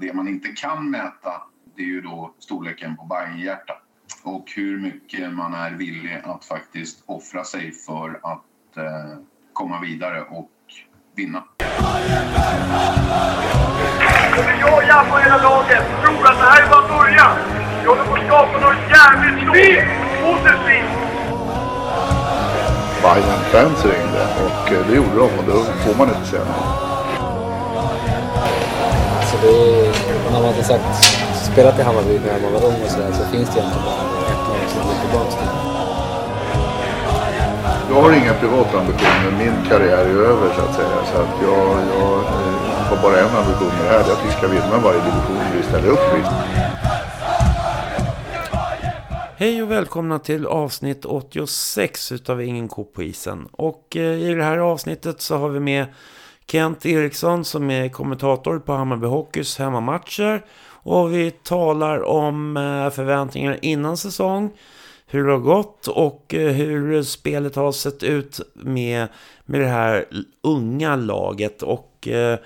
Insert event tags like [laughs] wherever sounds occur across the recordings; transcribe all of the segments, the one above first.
Det man inte kan mäta det är ju då storleken på Bajenhjärta och hur mycket man är villig att faktiskt offra sig för att eh, komma vidare och vinna. Jag jabbar hela laget. Tror att det här är bara början. Vi håller på att skapa något jävligt stort. Positivt. Bayern-fans ringde och eh, det gjorde de och då får man inte säga nej. Så det är, när man har sagt, spelat i Hammarby när man var ung och sådär så finns det egentligen bara ett lag som går tillbaka till. Jag har inga privata ambitioner. Min karriär är över så att säga. Så att jag, jag eh, har bara en ambition med det här. Det är att vi ska vinna varje division vi ställer upp i. Hej och välkomna till avsnitt 86 utav Ingen ko på isen. Och eh, i det här avsnittet så har vi med Kent Eriksson som är kommentator på Hammarby Hockeys hemmamatcher. Och vi talar om eh, förväntningar innan säsong, hur det har gått och eh, hur spelet har sett ut med, med det här unga laget. Och eh,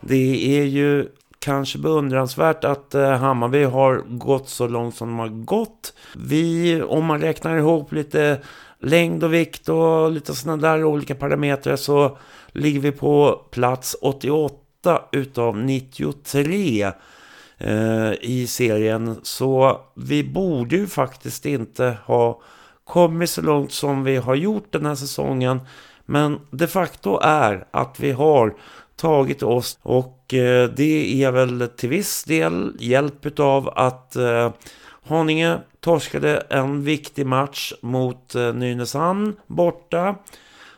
det är ju kanske beundransvärt att Hammarby har gått så långt som de har gått. Vi, om man räknar ihop lite längd och vikt och lite sådana där olika parametrar så ligger vi på plats 88 utav 93 eh, i serien. Så vi borde ju faktiskt inte ha kommit så långt som vi har gjort den här säsongen. Men de facto är att vi har tagit oss och eh, det är väl till viss del hjälp av att eh, Haninge torskade en viktig match mot eh, Nynäshamn borta.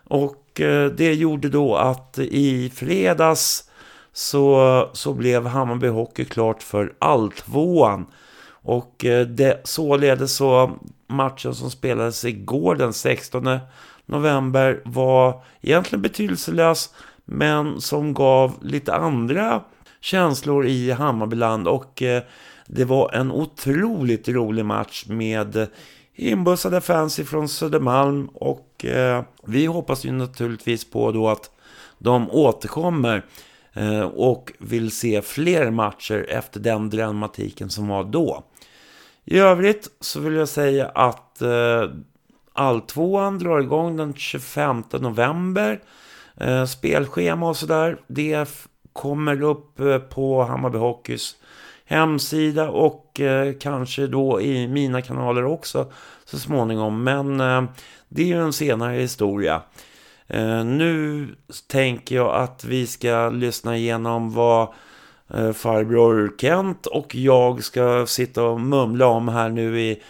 Och Eh, det gjorde då att i fredags så, så blev Hammarby Hockey klart för alltvåan. Och eh, det, således så matchen som spelades igår den 16 november var egentligen betydelselös men som gav lite andra känslor i Hammarbyland och eh, det var en otroligt rolig match med inbussade fans ifrån Södermalm och eh, vi hoppas ju naturligtvis på då att de återkommer eh, och vill se fler matcher efter den dramatiken som var då. I övrigt så vill jag säga att eh, Alltvåan drar igång den 25 november. Eh, spelschema och sådär, det kommer upp eh, på Hammarby Hockeys hemsida och eh, kanske då i mina kanaler också så småningom. Men eh, det är ju en senare historia. Eh, nu tänker jag att vi ska lyssna igenom vad eh, farbror Kent och jag ska sitta och mumla om här nu i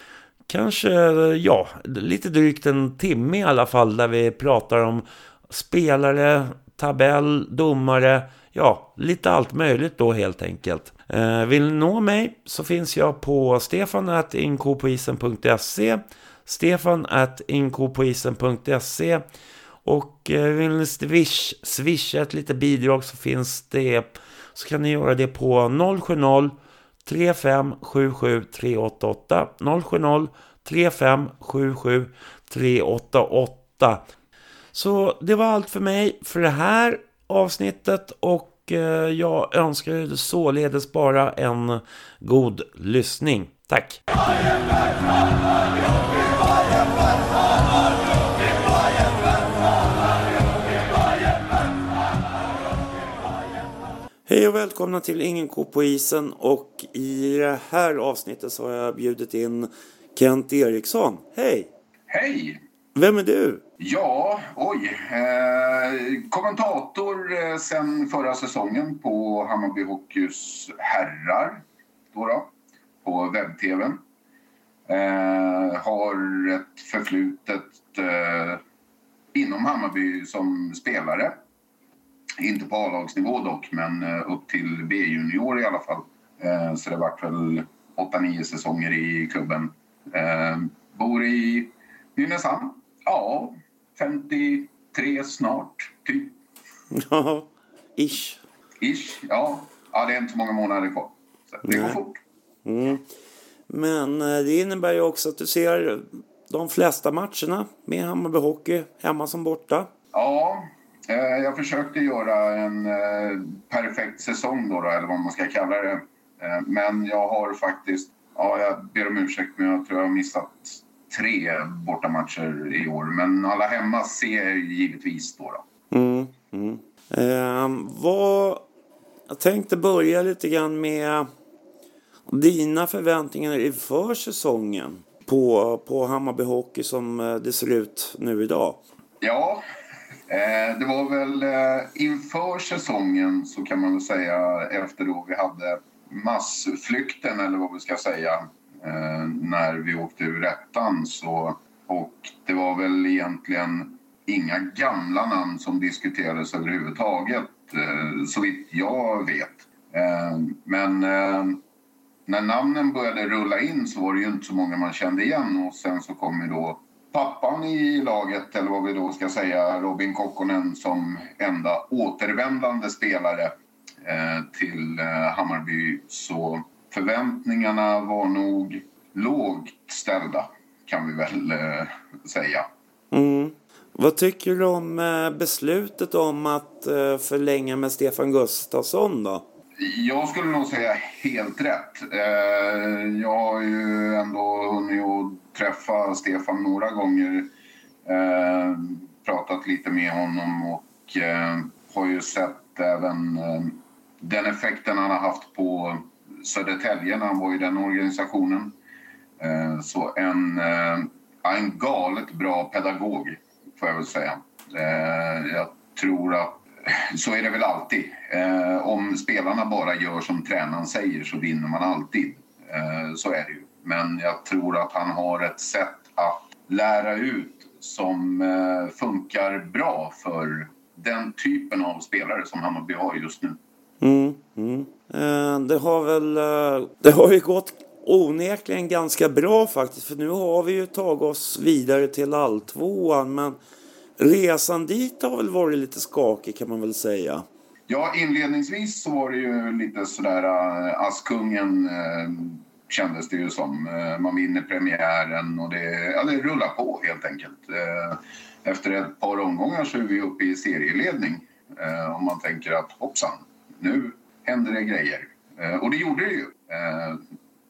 kanske, ja, lite drygt en timme i alla fall där vi pratar om spelare, tabell, domare, ja, lite allt möjligt då helt enkelt. Eh, vill ni nå mig så finns jag på stefanattinkopoisen.se Stefan at inkopoisen.se och eh, vill ni swish, swisha ett litet bidrag så finns det så kan ni göra det på 070 3577 388 070 3577 388 så det var allt för mig för det här avsnittet och eh, jag önskar således bara en god lyssning. Tack! Hej och välkomna till Ingen ko på isen och i det här avsnittet så har jag bjudit in Kent Eriksson. Hej! Hej! Vem är du? Ja, oj. Eh, kommentator eh, sen förra säsongen på Hammarby Hockeys herrar. Då då, på webb-tvn. Eh, har ett förflutet eh, inom Hammarby som spelare. Inte på A-lagsnivå dock, men eh, upp till B-junior i alla fall. Eh, så det vart väl 8-9 säsonger i klubben. Eh, bor i Nynäshamn. Ja, 53 snart, typ. [laughs] Ja, ish. Ish, ja. Ja, det är inte så många månader kvar. Så det går Nej. fort. Mm. Men eh, det innebär ju också att du ser de flesta matcherna med Hammarby Hockey, hemma som borta. Ja, Eh, jag försökte göra en eh, perfekt säsong då, då, eller vad man ska kalla det. Men jag har faktiskt, ja jag ber om ursäkt men jag tror jag har missat tre bortamatcher i år. Men alla hemma ser jag givetvis då. då. Mm, mm. Eh, vad... Jag tänkte börja lite grann med dina förväntningar inför säsongen på, på Hammarby Hockey som eh, det ser ut nu idag. Ja, eh, det var väl eh, inför säsongen så kan man väl säga efter då vi hade massflykten eller vad vi ska säga när vi åkte ur ettan så och det var väl egentligen inga gamla namn som diskuterades överhuvudtaget så vitt jag vet. Men när namnen började rulla in så var det ju inte så många man kände igen och sen så kom ju då pappan i laget, eller vad vi då ska säga, Robin Kokkonen som enda återvändande spelare eh, till eh, Hammarby. Så förväntningarna var nog lågt ställda, kan vi väl eh, säga. Mm. Vad tycker du om eh, beslutet om att eh, förlänga med Stefan Gustafsson då? Jag skulle nog säga helt rätt. Eh, jag har ju ändå hunnit att träffa Stefan några gånger. Eh, pratat lite med honom och eh, har ju sett även eh, den effekten han har haft på Södertälje när han var i den organisationen. Så en, en galet bra pedagog får jag väl säga. Eh, jag tror att så är det väl alltid. Eh, om spelarna bara gör som tränaren säger så vinner man alltid. Eh, så är det ju. Men jag tror att han har ett sätt att lära ut som eh, funkar bra för den typen av spelare som Hammarby har just nu. Mm, mm. Eh, det har väl eh, det har ju gått onekligen ganska bra faktiskt. För nu har vi ju tagit oss vidare till alltvåan. Men resan dit har väl varit lite skakig kan man väl säga. Ja, inledningsvis så var det ju lite sådär uh, Askungen uh, kändes det ju som. Uh, man vinner premiären och det, ja, det rullar på helt enkelt. Uh, efter ett par omgångar så är vi uppe i serieledning. Uh, om man tänker att hoppsan, nu händer det grejer. och det gjorde det ju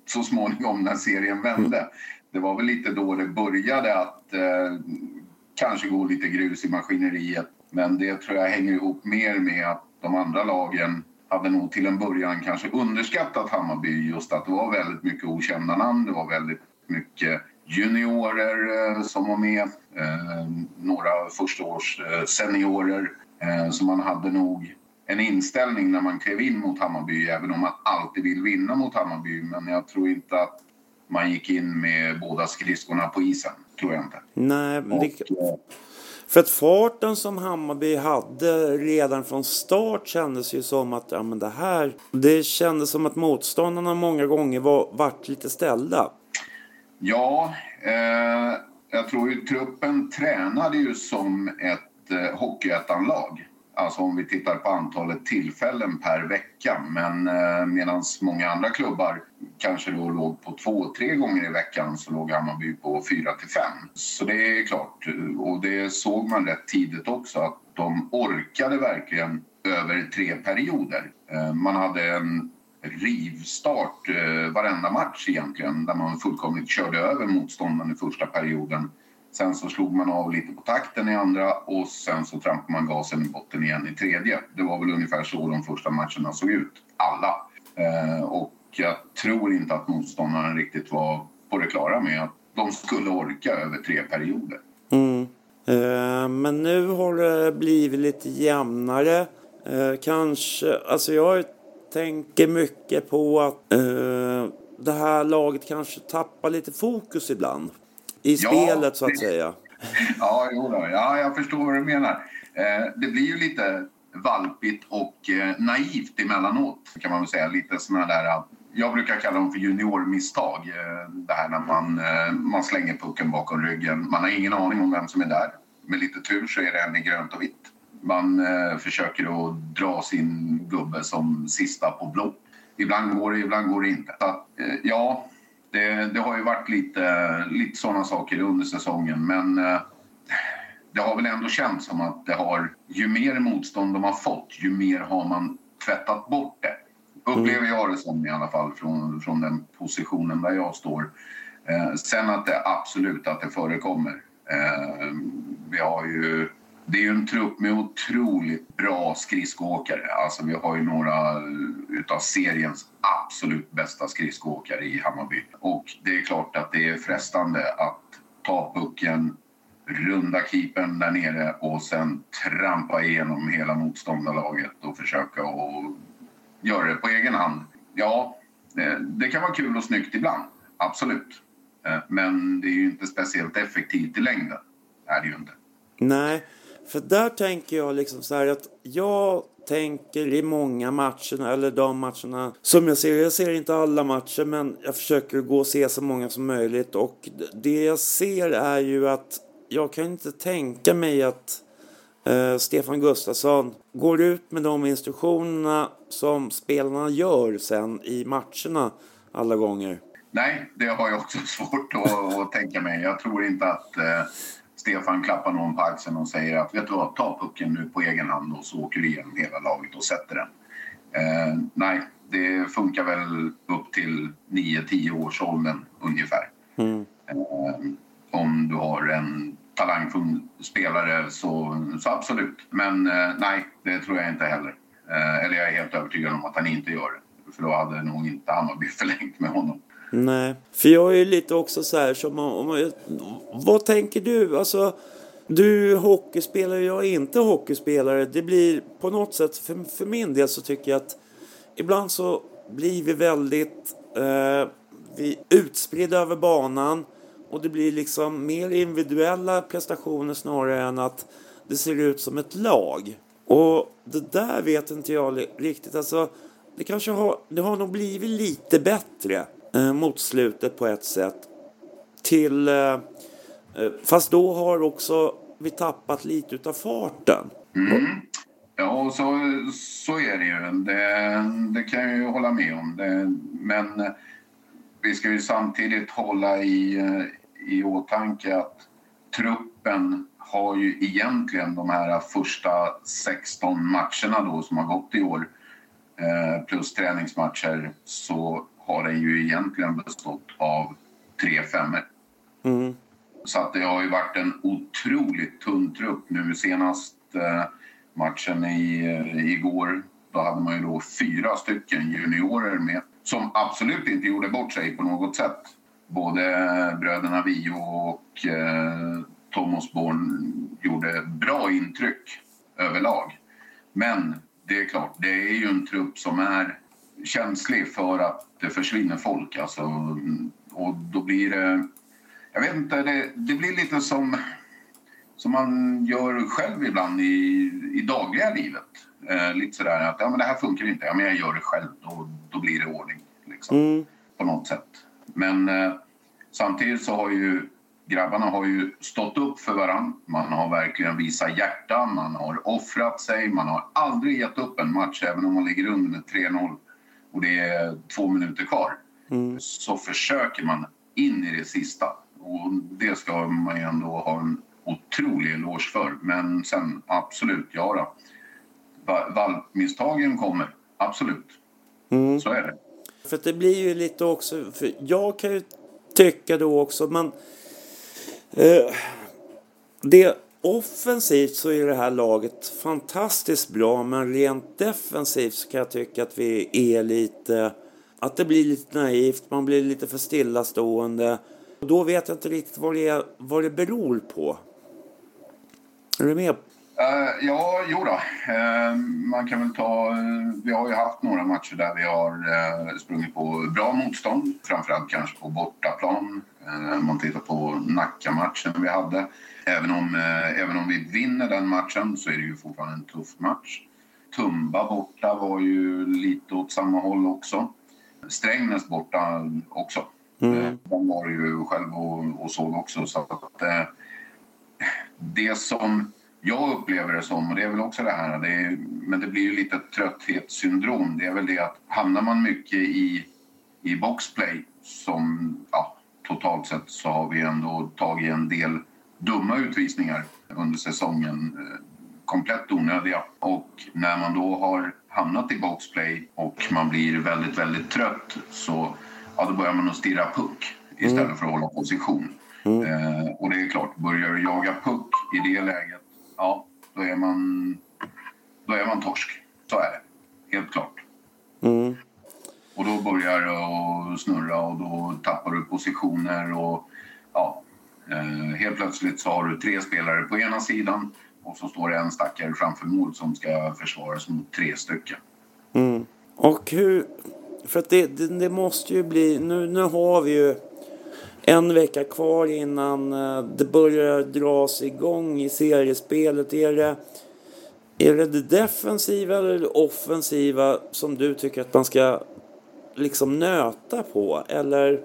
så småningom när serien vände. Det var väl lite då det började att kanske går lite grus i maskineriet. Men det tror jag hänger ihop mer med att de andra lagen hade nog till en början kanske underskattat Hammarby just att det var väldigt mycket okända namn. Det var väldigt mycket juniorer eh, som var med. Eh, några förstaårs eh, seniorer. Så man hade nog en inställning när man klev in mot Hammarby, även om man alltid vill vinna mot Hammarby. Men jag tror inte att man gick in med båda skridskorna på isen. Tror jag inte. Nej, men det... För att farten som Hammarby hade redan från start kändes ju som att ja, men det här... Det kändes som att motståndarna många gånger var, vart lite ställda. Ja, eh, jag tror ju truppen tränade ju som ett eh, hockeyettanlag. Alltså om vi tittar på antalet tillfällen per vecka. Men eh, medan många andra klubbar kanske då låg på två, tre gånger i veckan så låg Hammarby på fyra till fem. Så det är klart, eh, och det såg man rätt tidigt också att de orkade verkligen över tre perioder. Eh, man hade en rivstart eh, varenda match egentligen där man fullkomligt körde över motståndaren i första perioden Sen så slog man av lite på takten i andra och sen så trampade man gasen i botten igen i tredje. Det var väl ungefär så de första matcherna såg ut, alla. Eh, och jag tror inte att motståndaren riktigt var på det klara med att de skulle orka över tre perioder. Mm. Eh, men nu har det blivit lite jämnare. Eh, kanske, alltså jag tänker mycket på att eh, det här laget kanske tappar lite fokus ibland i spelet så att säga. [laughs] Ja, jo då. ja, jag förstår vad du menar. Eh, det blir ju lite valpigt och eh, naivt emellanåt kan man väl säga. Lite såna där, jag brukar kalla dem för juniormisstag. Eh, det här när man, man slänger pucken bakom ryggen. Man har ingen aning om vem som är där. Med lite tur så är det en i grönt och vitt. Man försöker att dra sin gubbe som sista på blå. Ibland går det, ibland går det inte. Så, ja, det, det, har ju varit lite, lite sådana saker under säsongen men eh, det har väl ändå känts som att det har, ju mer motstånd de har fått, ju mer har man tvättat bort det. Upplever jag det som i alla fall från, från den positionen där jag står. Eh, sen att det absolut att det förekommer. Eh, vi har ju, det är ju en trupp med otroligt bra skridskoåkare. Alltså vi har ju några eh, utav seriens absolut bästa skridskoåkare i Hammarby. Och det är klart att det är frestande att ta pucken runda keepern där nere och sen trampa igenom hela motståndarlaget och försöka och göra det på egen hand. Ja, eh, det kan vara kul och snyggt ibland, absolut. Eh, men det är ju inte speciellt effektivt i längden. Det är det ju inte. Nej, för där tänker jag liksom så här att jag tänker i många matcherna eller de matcherna som jag ser. Jag ser inte alla matcher, men jag försöker gå och se så många som möjligt. Och det jag ser är ju att jag kan inte tänka mig att eh, Stefan Gustafsson går ut med de instruktionerna som spelarna gör sen i matcherna alla gånger. Nej, det har jag också [laughs] svårt att, att tänka mig. Jag tror inte att eh, Stefan klappar någon på axeln och säger att vet du vad, ta pucken nu på egen hand och så åker du igenom hela laget och sätter den. Eh, nej, det funkar väl upp till 9-10 års åldern ungefär. Mm. Eh, om du har en talangfull spelare så, så absolut. Men eh, nej, det tror jag inte heller. Eh, eller jag är helt övertygad om att han inte gör det. För då hade nog inte Hammarby [laughs] förlängt med honom. Nej, för jag är lite också så här som om, Vad tänker du? Alltså, du är hockeyspelare, jag är inte hockeyspelare. Det blir på något sätt, för, för min del så tycker jag att ibland så blir vi väldigt eh, vi utspridda över banan och det blir liksom mer individuella prestationer snarare än att det ser ut som ett lag. Och det där vet inte jag riktigt. Alltså, det kanske har, det har nog blivit lite bättre Eh, mot slutet på ett sätt. Till, eh, eh, fast då har också vi tappat lite utav farten. Mm. Ja, så, så är det ju. Det, det kan jag ju hålla med om. Det, men vi ska ju samtidigt hålla i, eh, i åtanke att truppen har ju egentligen de här första 16 matcherna då som har gått i år plus träningsmatcher så har den ju egentligen bestått av tre femmor. Mm. Så att det har ju varit en otroligt tunn trupp. Nu senast eh, matchen i, eh, igår, då hade man ju då fyra stycken juniorer med som absolut inte gjorde bort sig på något sätt. Både bröderna Vio och eh, Thomas Born gjorde bra intryck överlag. Men det är klart, det är ju en trupp som är känslig för att det försvinner folk. Alltså, och då blir det... Jag vet inte, det, det blir lite som, som man gör själv ibland i, i dagliga livet. Eh, lite sådär att ja, men det här funkar inte, ja, men jag gör det själv, då, då blir det ordning. Liksom, mm. På något sätt. Men eh, samtidigt så har ju grabbarna har ju stått upp för varandra. Man har verkligen visat hjärta, man har offrat sig, man har aldrig gett upp en match även om man ligger under med 3-0 och det är två minuter kvar. Mm. Så försöker man in i det sista. Och det ska man ju ändå ha en otrolig eloge för. Men sen absolut, ja då. Valpmisstagen kommer, absolut. Mm. Så är det. För det blir ju lite också, för jag kan ju tycka då också, men eh, det offensivt så är det här laget fantastiskt bra, men rent defensivt så kan jag tycka att vi är lite, att det blir lite naivt, man blir lite för stillastående. Och Då vet jag inte riktigt vad det, är, vad det beror på. Är du med Uh, ja, jo då. Uh, man kan väl ta... Uh, vi har ju haft några matcher där vi har sprungit på bra motstånd. Framförallt kanske på bortaplan. Om man tittar på Nacka-matchen vi hade. Även om, även om vi vinner den matchen så är det ju fortfarande en tuff match. Tumba borta var ju lite åt samma håll också. Strängnäs borta också. Mm. De var ju själv och, och såg också. Så att, det som jag upplever det som, och det är väl också det här, det är, men det blir ju lite trötthetssyndrom. Det är väl det att hamnar man mycket i, i boxplay som ja, totalt sett så har vi ändå tagit en del dumma utvisningar under säsongen. Eh, komplett onödiga. Och när man då har hamnat i boxplay och man blir väldigt, väldigt trött så ja, då börjar man att stirra puck istället mm. för att hålla position. Mm. Eh, och det är klart, börjar du jaga puck i det läget, ja, då är man, då är man torsk. Så är det, helt klart. Mm. Och då börjar det snurra och då tappar du positioner och ja, eh, helt plötsligt så har du tre spelare på ena sidan och så står det en stackare framför mål som ska försvaras mot tre stycken. Mm. Och hur... För att det, det, det, måste ju bli... Nu, nu har vi ju en vecka kvar innan eh, det börjar dras igång i seriespelet. Är det, är det det defensiva eller det offensiva som du tycker att man ska liksom nöta på? Eller?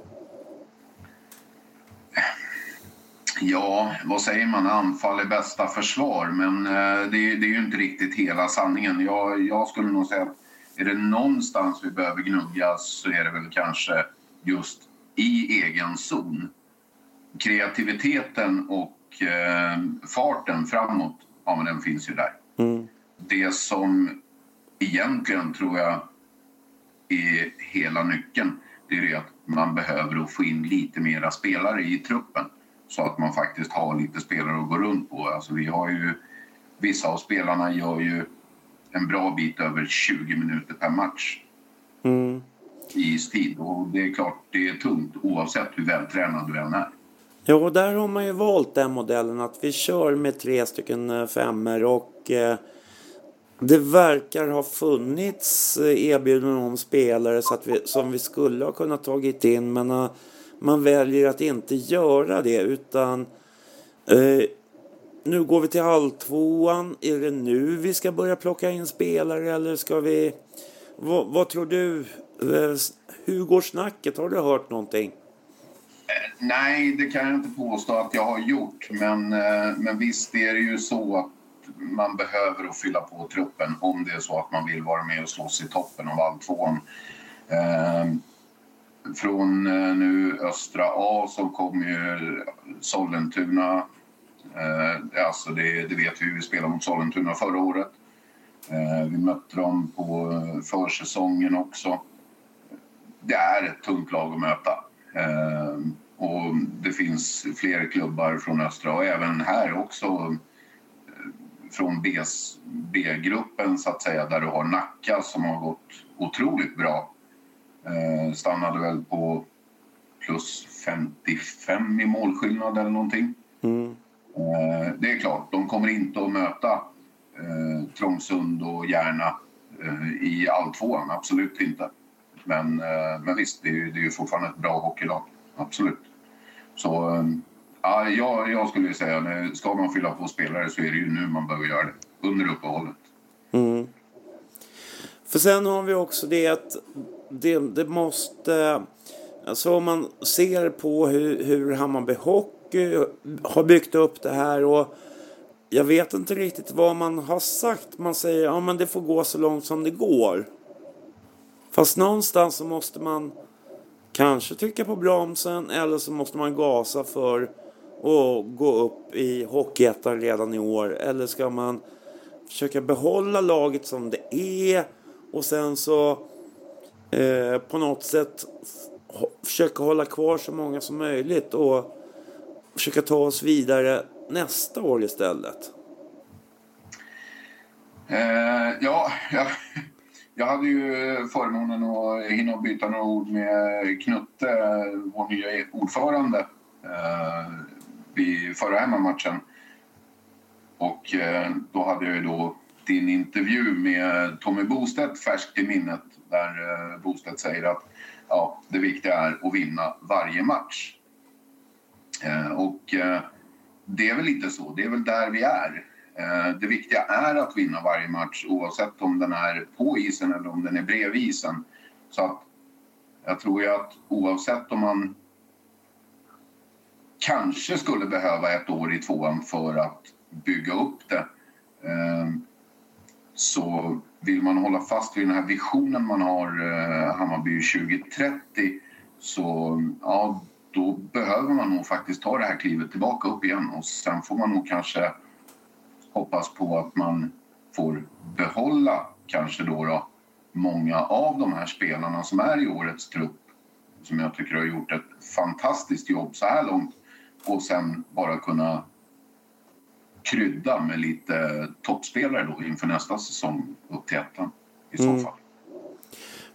Ja, vad säger man? Anfall är bästa försvar. Men eh, det, är, det, är ju inte riktigt hela sanningen. Jag, jag skulle nog säga att är det någonstans vi behöver gnugga så är det väl kanske just i egen zon. Kreativiteten och eh, farten framåt, ja men den finns ju där. Mm. Det som egentligen tror jag är hela nyckeln, det är det att man behöver få in lite mera spelare i truppen så att man faktiskt har lite spelare att gå runt på. Alltså vi har ju, vissa av spelarna gör ju en bra bit över 20 minuter per match. Mm. I istid. Och det är klart, det är tungt oavsett hur vältränad du än är. Ja, och där har man ju valt den modellen att vi kör med tre stycken eh, femmer och eh, det verkar ha funnits eh, erbjudanden om spelare så att vi, som vi skulle ha kunnat tagit in men uh, man väljer att inte göra det utan uh, nu går vi till halvtvåan. Är det nu vi ska börja plocka in spelare eller ska vi... V vad tror du? Eh, hur går snacket? Har du hört någonting? Eh, nej, det kan jag inte påstå att jag har gjort. Men, eh, men visst är det ju så att man behöver att fylla på truppen om det är så att man vill vara med och slåss i toppen av alltvåan. Eh, från nu östra A så kommer ju Sollentuna. Eh, alltså det, det, vet vi, vi spelade mot Sollentuna förra året. Eh, vi mötte dem på försäsongen också. Det är ett tungt lag att möta. Eh, och det finns fler klubbar från östra och även här också från B-gruppen så att säga där du har Nacka som har gått otroligt bra. Eh, stannade väl på plus 55 i målskillnad eller någonting. Mm. Eh, det är klart, de kommer inte att möta eh, Trångsund och Järna eh, i alltvåan, absolut inte. Men, eh, men visst, det är, ju, det är ju fortfarande ett bra hockeylag, absolut. Så eh, Ja, jag, jag skulle säga att ska man fylla på spelare så är det ju nu man behöver göra det. Under uppehållet. Mm. För sen har vi också det att det, det måste... Alltså om man ser på hur, hur Hammarby Hockey har byggt upp det här och jag vet inte riktigt vad man har sagt. Man säger ja men det får gå så långt som det går. Fast någonstans så måste man kanske trycka på bromsen eller så måste man gasa för att gå upp i Hockeyettan redan i år? Eller ska man försöka behålla laget som det är och sen så eh, på något sätt försöka hålla kvar så många som möjligt och försöka ta oss vidare nästa år istället? Eh, ja, jag hade ju förmånen att hinna byta några ord med Knutte, vår nya ordförande. Eh, vid förra hemmamatchen. Och eh, då hade jag ju då din intervju med Tommy Bostedt färskt i minnet där eh, Bostedt säger att ja, det viktiga är att vinna varje match. Och det är väl lite så, det är väl där vi är. Eh, det viktiga är att vinna varje match oavsett om den är på isen eller om den är bredvid isen. Så att jag tror ju att oavsett om man kanske skulle behöva ett år i tvåan för att bygga upp det. Eh, så vill man hålla fast vid den här visionen man har, eh, Hammarby 2030, så ja, då behöver man nog faktiskt ta det här klivet tillbaka upp igen och sen får man nog kanske hoppas på att man får behålla kanske då, då många av de här spelarna som är i årets trupp som jag tycker har gjort ett fantastiskt jobb så här långt och sen bara kunna krydda med lite toppspelare då inför nästa säsong upp till ettan i så fall.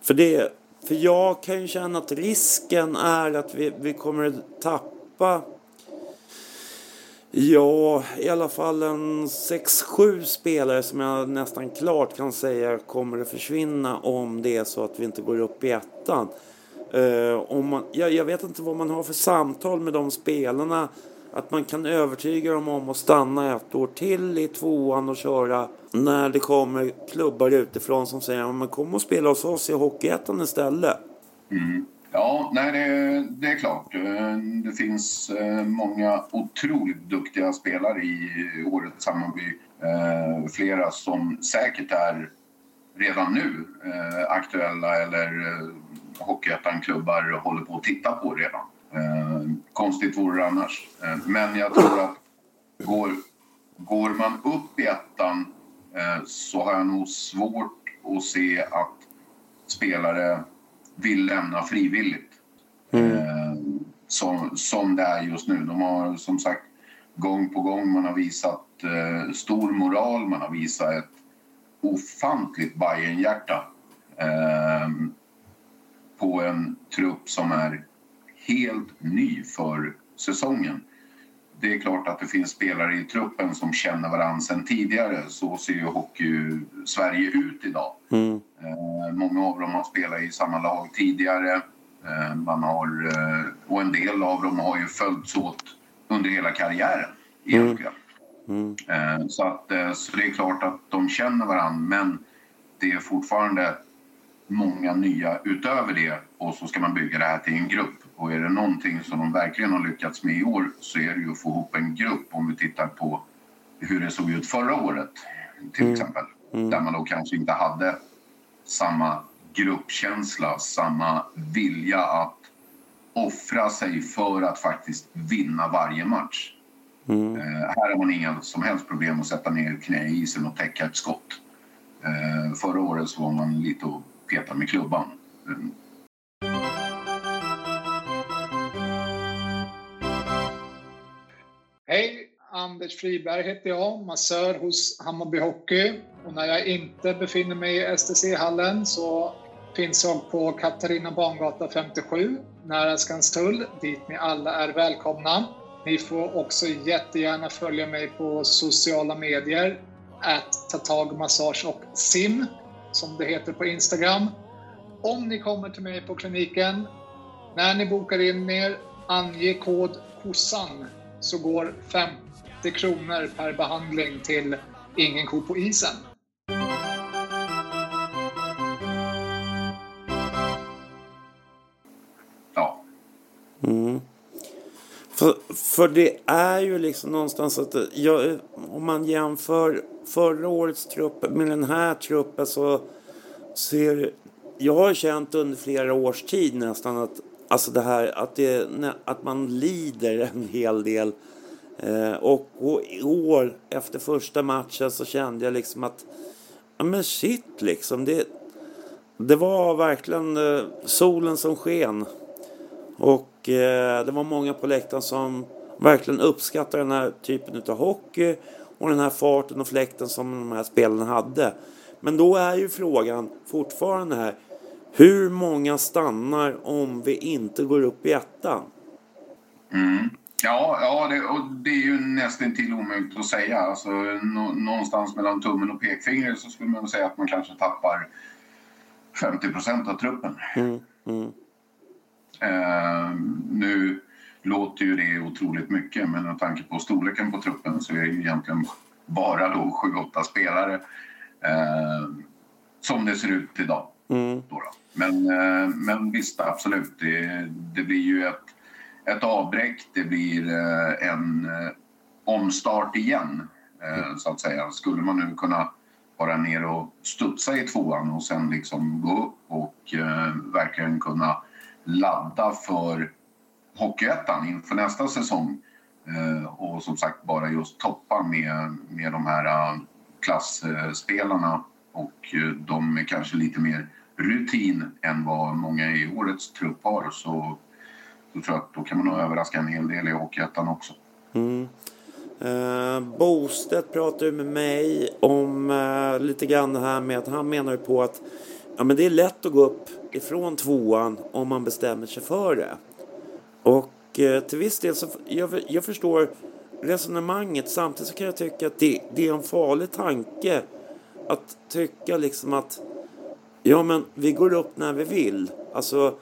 För, det, för jag kan ju känna att risken är att vi, vi kommer att tappa Ja, i alla fall en 6-7 spelare som jag nästan klart kan säga kommer att försvinna om det är så att vi inte går upp i ettan. Uh, om man, jag, jag vet inte vad man har för samtal med de spelarna. Att man kan övertyga dem om att stanna ett år till i tvåan och köra när det kommer klubbar utifrån som säger att kom och spela hos oss i Hockeyettan istället. Mm. Ja, nej, det, det, är klart. Eh, det finns eh, många otroligt duktiga spelare i årets Hammarby. Eh, flera som säkert är redan nu aktuella eller Hockeyettan-klubbar håller på att titta på redan. Konstigt vore det annars. Men jag tror att går, går man upp i ettan så har jag nog svårt att se att spelare vill lämna frivilligt. Mm. Eh, som, som det är just nu. De har som sagt gång på gång man har visat eh, stor moral, man har visat ett ofantligt Bajenhjärta eh, på en trupp som är helt ny för säsongen. Det är klart att det finns spelare i truppen som känner varandra sen tidigare. Så ser ju hockey-Sverige ut idag. Mm. Eh, många av dem har spelat i samma lag tidigare. Eh, man har, eh, och en del av dem har ju följts åt under hela karriären egentligen. Mm. Mm. Så, att, så det är klart att de känner varandra men det är fortfarande många nya utöver det och så ska man bygga det här till en grupp. Och är det någonting som de verkligen har lyckats med i år så är det ju att få ihop en grupp om vi tittar på hur det såg ut förra året till mm. exempel. Mm. Där man då kanske inte hade samma gruppkänsla, samma vilja att offra sig för att faktiskt vinna varje match. Mm. Eh, här har man inga som helst problem att sätta ner knä i isen och täcka ett skott. Eh, förra året så var man lite och petar med klubban. Mm. Hej, Anders Friberg heter jag, massör hos Hammarby Hockey. Och när jag inte befinner mig i STC-hallen så finns jag på Katarina Bangata 57 nära Skanstull, dit ni alla är välkomna. Ni får också jättegärna följa mig på sociala medier, att tag massage och sim, som det heter på Instagram. Om ni kommer till mig på kliniken, när ni bokar in er, ange kod KOSSAN så går 50 kronor per behandling till Ingen ko på isen. Ja. Mm. För, för det är ju liksom någonstans att jag, om man jämför förra årets trupp med den här truppen så ser jag har känt under flera års tid nästan att Alltså det här att, det, att man lider en hel del. Eh, och, och i år efter första matchen så kände jag liksom att ja men shit liksom. Det, det var verkligen eh, solen som sken. Och eh, det var många på läktaren som verkligen uppskattade den här typen av hockey och den här farten och fläkten som de här spelarna hade. Men då är ju frågan fortfarande här hur många stannar om vi inte går upp i ettan? Mm. Ja, ja det, och det är ju nästan till omöjligt att säga. Alltså, nå, någonstans mellan tummen och pekfingret så skulle man säga att man kanske tappar 50 procent av truppen. Mm. Mm. Uh, nu låter ju det otroligt mycket men med tanke på storleken på truppen så är det ju egentligen bara då 7-8 spelare uh, som det ser ut idag. Mm. Då då. Men, eh, men visst, absolut. Det, det blir ju ett, ett avbräck. Det blir eh, en eh, omstart igen, så att säga. Skulle man nu kunna vara ner och studsa i tvåan och sen liksom gå upp och verkligen kunna ladda för Hockeyettan inför nästa säsong. Eh, och som sagt bara just toppa med, med de här uh, klassspelarna och eh, de är kanske lite mer rutin än vad många i årets trupp har så, så tror jag att då kan man nog överraska en hel del i Hockeyettan också. Mm. Eh, Bostedt pratade med mig om eh, lite grann det här med att han menar ju på att ja, men det är lätt att gå upp ifrån tvåan om man bestämmer sig för det. Och eh, till viss del så jag, jag förstår resonemanget samtidigt så kan jag tycka att det, det är en farlig tanke att tycka liksom att ja men vi går upp när vi vill. Alltså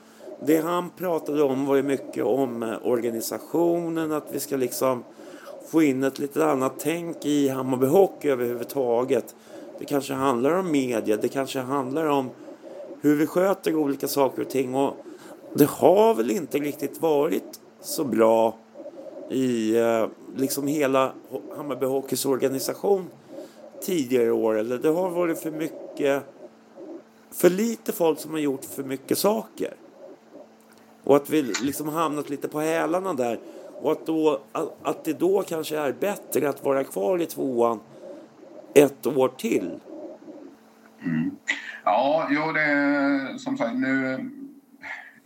det han pratade om var ju mycket om eh, organisationen, att vi ska liksom få in ett lite annat tänk i Hammarby Hockey överhuvudtaget. Det kanske handlar om media, det kanske handlar om hur vi sköter olika saker och ting. Och det har väl inte riktigt varit så bra i eh, liksom hela Hammarby Hockeys organisation tidigare år. Eller det har varit för mycket, för lite folk som har gjort för mycket saker. Och att vi liksom hamnat lite på hälarna där. Och att, då, att det då kanske är bättre att vara kvar i tvåan ett år till. Mm. Ja, jo, det som sagt nu.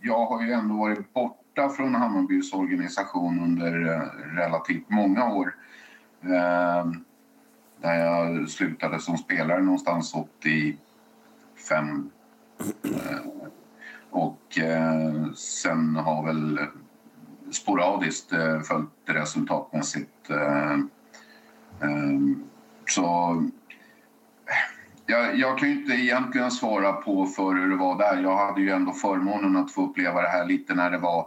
Jag har ju ändå varit borta från Hammarbys organisation under eh, relativt många år. Eh, där jag slutade som spelare någonstans 85. Eh, och eh, sen har väl sporadiskt eh, följt resultatmässigt. Eh, eh, så jag, jag, kan ju inte egentligen svara på för hur det var där. Jag hade ju ändå förmånen att få uppleva det här lite när det var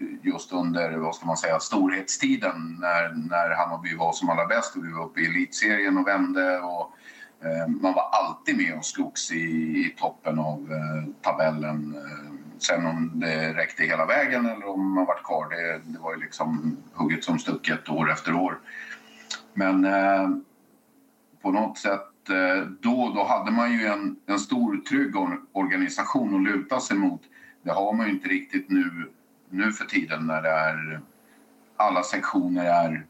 eh, just under vad ska man säga, storhetstiden när, när Hammarby var som allra bäst och vi var uppe i elitserien och vände. Och, eh, man var alltid med och slogs i, i toppen av eh, tabellen. Eh, sen om det räckte hela vägen eller om man var kvar, det, det var ju liksom hugget som stucket år efter år. Men eh, på något sätt då, då hade man ju en, en stor trygg organisation att luta sig mot. Det har man ju inte riktigt nu, nu för tiden när det är alla sektioner är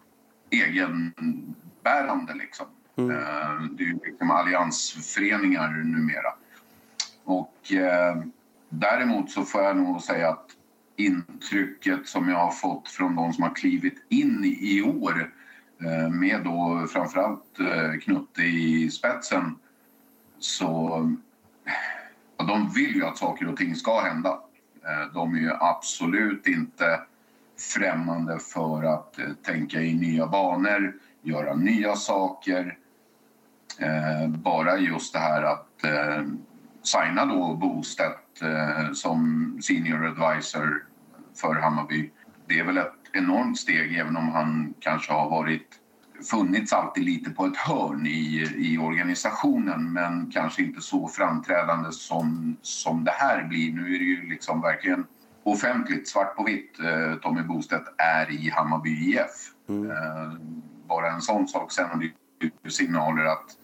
egenbärande liksom. Mm. Eh, det är ju liksom alliansföreningar numera. Och eh, Däremot så får jag nog säga att intrycket som jag har fått från de som har klivit in i år eh, Eh, med då framförallt eh, Knutte i spetsen så ja, de vill ju att saker och ting ska hända. Eh, de är ju absolut inte främmande för att tänka i nya banor, göra nya saker. Bara just det här att signa då Bostedt som senior advisor för Hammarby. Det är väl ett enormt steg även om han kanske har varit funnits alltid lite på ett hörn i, i organisationen men kanske inte så framträdande som, som det här blir. Nu är det ju liksom verkligen offentligt, svart på vitt. Eh, Tommy Bostedt är i Hammarby IF. Mm. Eh, bara en sån sak. Sen har det signaler att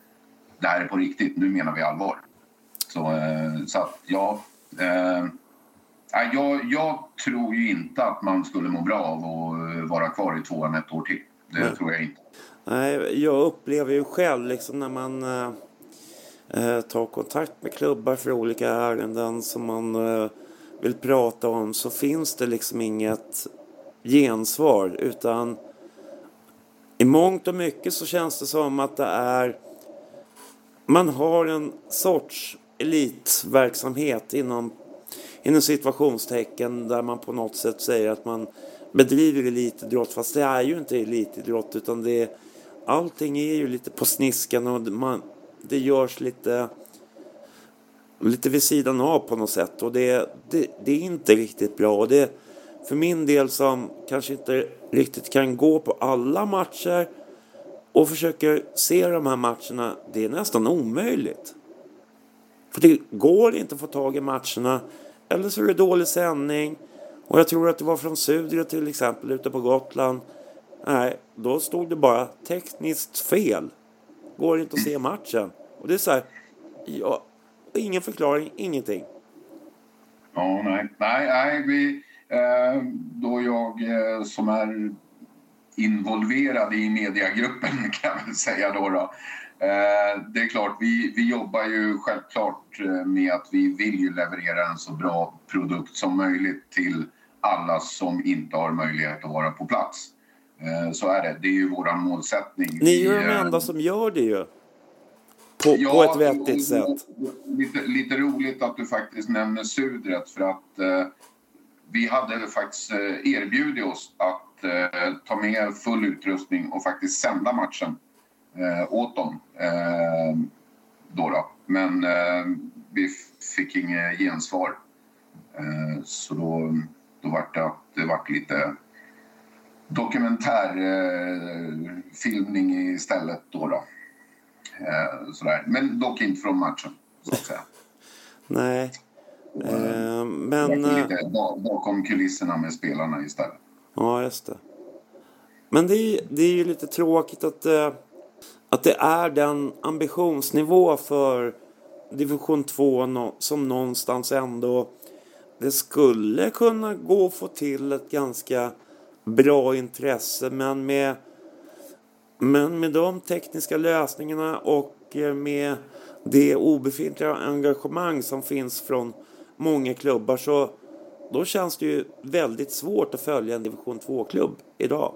det här är på riktigt, nu menar vi allvar. Så, eh, så att, ja. Eh, jag, jag tror ju inte att man skulle må bra av att eh, vara kvar i tvåan ett år till. Det Nej. tror jag inte. Nej, jag upplever ju själv liksom när man eh, tar kontakt med klubbar för olika ärenden som man eh, vill prata om så finns det liksom inget gensvar utan i mångt och mycket så känns det som att det är man har en sorts elitverksamhet inom, inom situationstecken där man på något sätt säger att man bedriver elitidrott fast det är ju inte elitidrott utan det allting är ju lite på sniskan och man, det görs lite lite vid sidan av på något sätt och det, det, det är inte riktigt bra och det för min del som kanske inte riktigt kan gå på alla matcher och försöker se de här matcherna, det är nästan omöjligt. För det går inte att få tag i matcherna. Eller så är det dålig sändning. Och jag tror att det var från Sudre till exempel ute på Gotland. Nej, då stod det bara tekniskt fel. Går inte att se matchen. Och det är så här, ja, ingen förklaring, ingenting. Ja, nej, nej, nej vi, Eh, då jag eh, som är involverad i mediagruppen [laughs] kan jag väl säga då. då. Eh, det är klart, vi, vi jobbar ju självklart eh, med att vi vill ju leverera en så bra produkt som möjligt till alla som inte har möjlighet att vara på plats. Eh, så är det. Det är ju vår målsättning. Ni är ju de enda som gör det ju. På, Ja, på ett vettigt sätt. Lite, lite roligt att du faktiskt nämner Sudret för att eh, vi hade faktiskt erbjudit oss att eh, ta med full utrustning och faktiskt sända matchen eh, åt dem. Eh, då då. Men eh, vi fick inget gensvar. Eh, så då, då var det att det vart lite dokumentärfilmning eh, istället då. då. Eh, sådär. Men dock inte från matchen, så att säga. [laughs] Nej. Eh, men... Eh, lite ba- bakom kulisserna med spelarna istället. Ja, just det. Men det är, det är ju lite tråkigt att, eh, att det är den ambitionsnivå för division 2 som någonstans ändå det skulle kunna gå att få till ett ganska bra intresse men med men med de tekniska lösningarna och eh, med det obefintliga engagemang som finns från många klubbar så då känns det ju väldigt svårt att följa en division 2-klubb idag.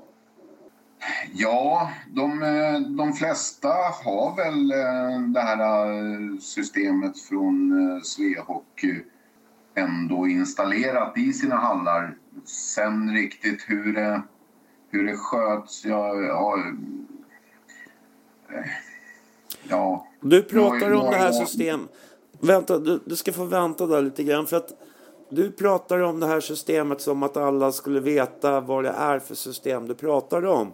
Ja, de, eh, de flesta har väl eh, det här eh, systemet från eh, Svehockey ändå installerat i sina hallar. Sen riktigt hur det, hur det sköts, ja... ja, ja Du pratar om det här ja. system... Vänta, du, du ska få vänta där lite grann för att du pratar om det här systemet som att alla skulle veta vad det är för system du pratar om.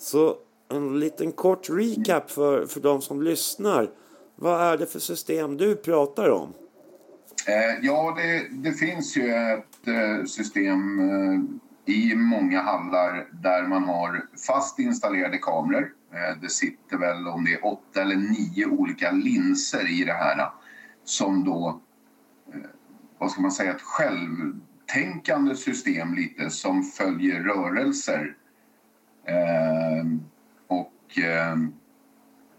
Så en liten kort recap för, för de som lyssnar. Vad är det för system du pratar om? Eh, ja, det, det finns ju ett eh, system eh, i många hallar där man har fast installerade kameror. Det sitter väl om det är åtta eller nio olika linser i det här som då, vad ska man säga, ett självtänkande system lite som följer rörelser. Eh, och eh,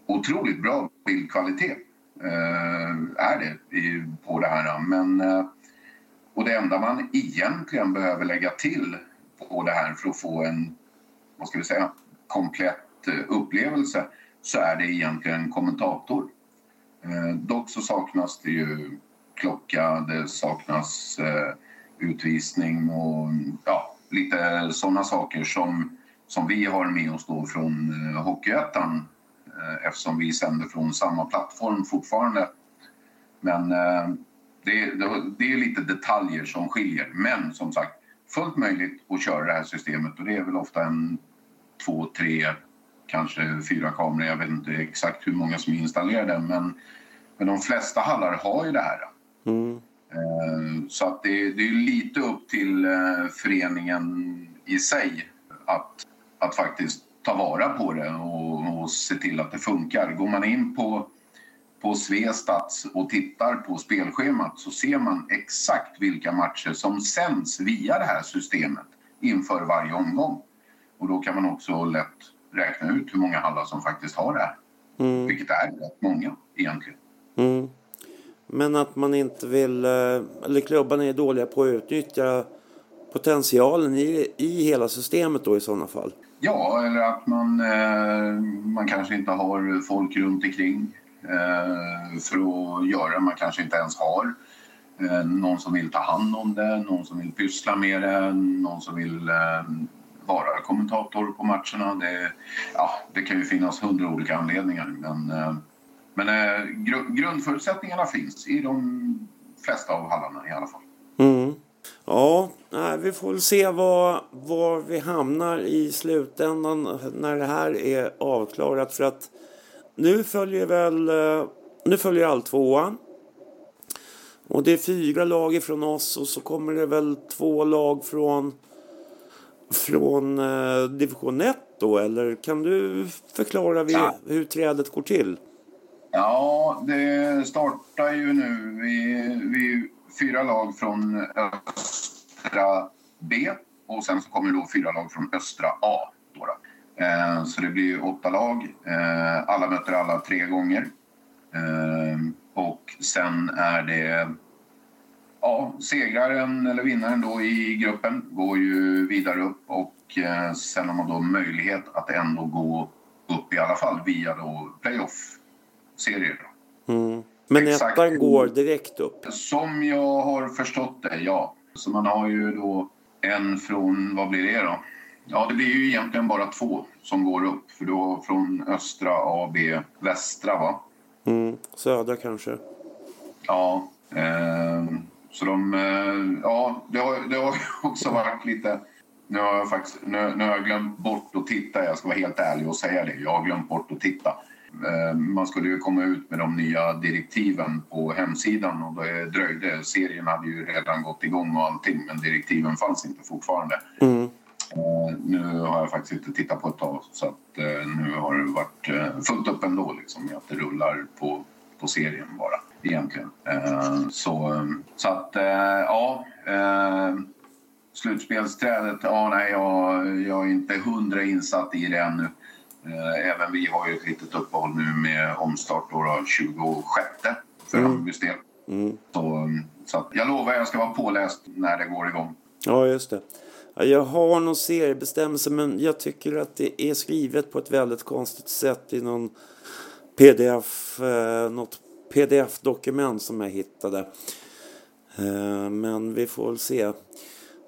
otroligt bra bildkvalitet eh, är det i, på det här. Men, eh, och det enda man egentligen behöver lägga till på det här för att få en vad ska vi säga, komplett eh, upplevelse så är det egentligen kommentator. Eh, dock så saknas det ju klocka, det saknas eh, utvisning och ja, lite sådana saker som, som vi har med oss då från eh, Hockeyettan eh, eftersom vi sänder från samma plattform fortfarande. Men eh, det, det, är lite detaljer som skiljer. Men som sagt, fullt möjligt att köra det här systemet och det är väl ofta en två, tre, kanske fyra kameror. Jag vet inte exakt hur många som är installerade men, men de flesta hallar har ju det här. Mm. Så att det, det är lite upp till föreningen i sig att, att faktiskt ta vara på det och, och se till att det funkar. Går man in på, på Svestats och tittar på spelschemat så ser man exakt vilka matcher som sänds via det här systemet inför varje omgång. Och då kan man också lätt räkna ut hur många hallar som faktiskt har det här. Mm. Vilket är rätt många egentligen. Mm. Men att man inte vill, eh, eller klubbarna är dåliga på att utnyttja potentialen i, i hela systemet då i sådana fall. Ja, eller att man, eh, man kanske inte har folk runt omkring eh, för att göra. Man kanske inte ens har eh, någon som vill ta hand om det, någon som vill pyssla med det, någon som vill eh, vara kommentator på matcherna. Det, ja, det kan ju finnas hundra olika anledningar. Men, eh, men eh, grundförutsättningarna finns i de flesta av hallarna i alla fall. Mm. Ja, vi får väl se var, var vi hamnar i slutändan när det här är avklarat. För att nu följer väl eh, nu följer all tvåan. Och det är fyra lag ifrån oss och så kommer det väl två lag från från eh, division 1 då eller kan du förklara Ja. hur trädet går till? Ja, det startar ju nu. Vi, vi fyra lag från östra B och sen så kommer då fyra lag från östra A. Då då. Eh, så det blir åtta lag. Eh, alla möter alla tre gånger. Eh, och sen är det ja, segraren eller vinnaren då i gruppen går ju vidare upp och eh, sen har man då möjlighet att ändå gå upp i alla fall via då playoff-serier. då. Mm. Men Exakt. ettan går direkt upp. Som jag har förstått det, ja. Så man har ju då en från, vad blir det då? Ja, det blir ju egentligen bara två som går upp. För då från östra A, B, västra va? Mm. Södra kanske. Ja. Eh, så de, eh, ja, det har, det har [laughs] också varit lite... Nu har jag faktiskt nu, nu har jag glömt bort att titta. Jag ska vara helt ärlig och säga det. Jag har glömt bort att titta. Eh, Man skulle ju komma ut med de nya direktiven på hemsidan och det dröjde. Serien hade ju redan gått igång och allting men direktiven fanns inte fortfarande. Mm. Eh, Nu har jag faktiskt inte tittat på ett tag så att eh, nu har det varit fullt upp ändå liksom att det rullar på, på serien bara egentligen. Så, så att ja, slutspelsträdet, ja nej jag, jag är inte hundra insatt i det ännu. Eh, Även vi har ju ett litet uppehåll nu med omstart då, då 26 för Mm. Hammarbys del. Mm. Så, så att jag lovar jag ska vara påläst när det går igång. Ja, just det. Ja, Jag har någon seriebestämmelse men jag tycker att det är skrivet på ett väldigt konstigt sätt i någon pdf, eh, något pdf-dokument som jag hittade. Eh, men vi får väl se.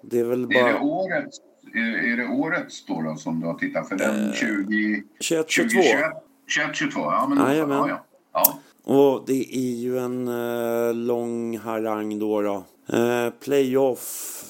Det är väl Är det bara årets, är, är det årets då, då som du har tittat? För den 20... 21, 22. 21, 22, ja men Jajamän. ja, ja. ja. Och det är ju en eh, lång harang då. då. Eh, playoff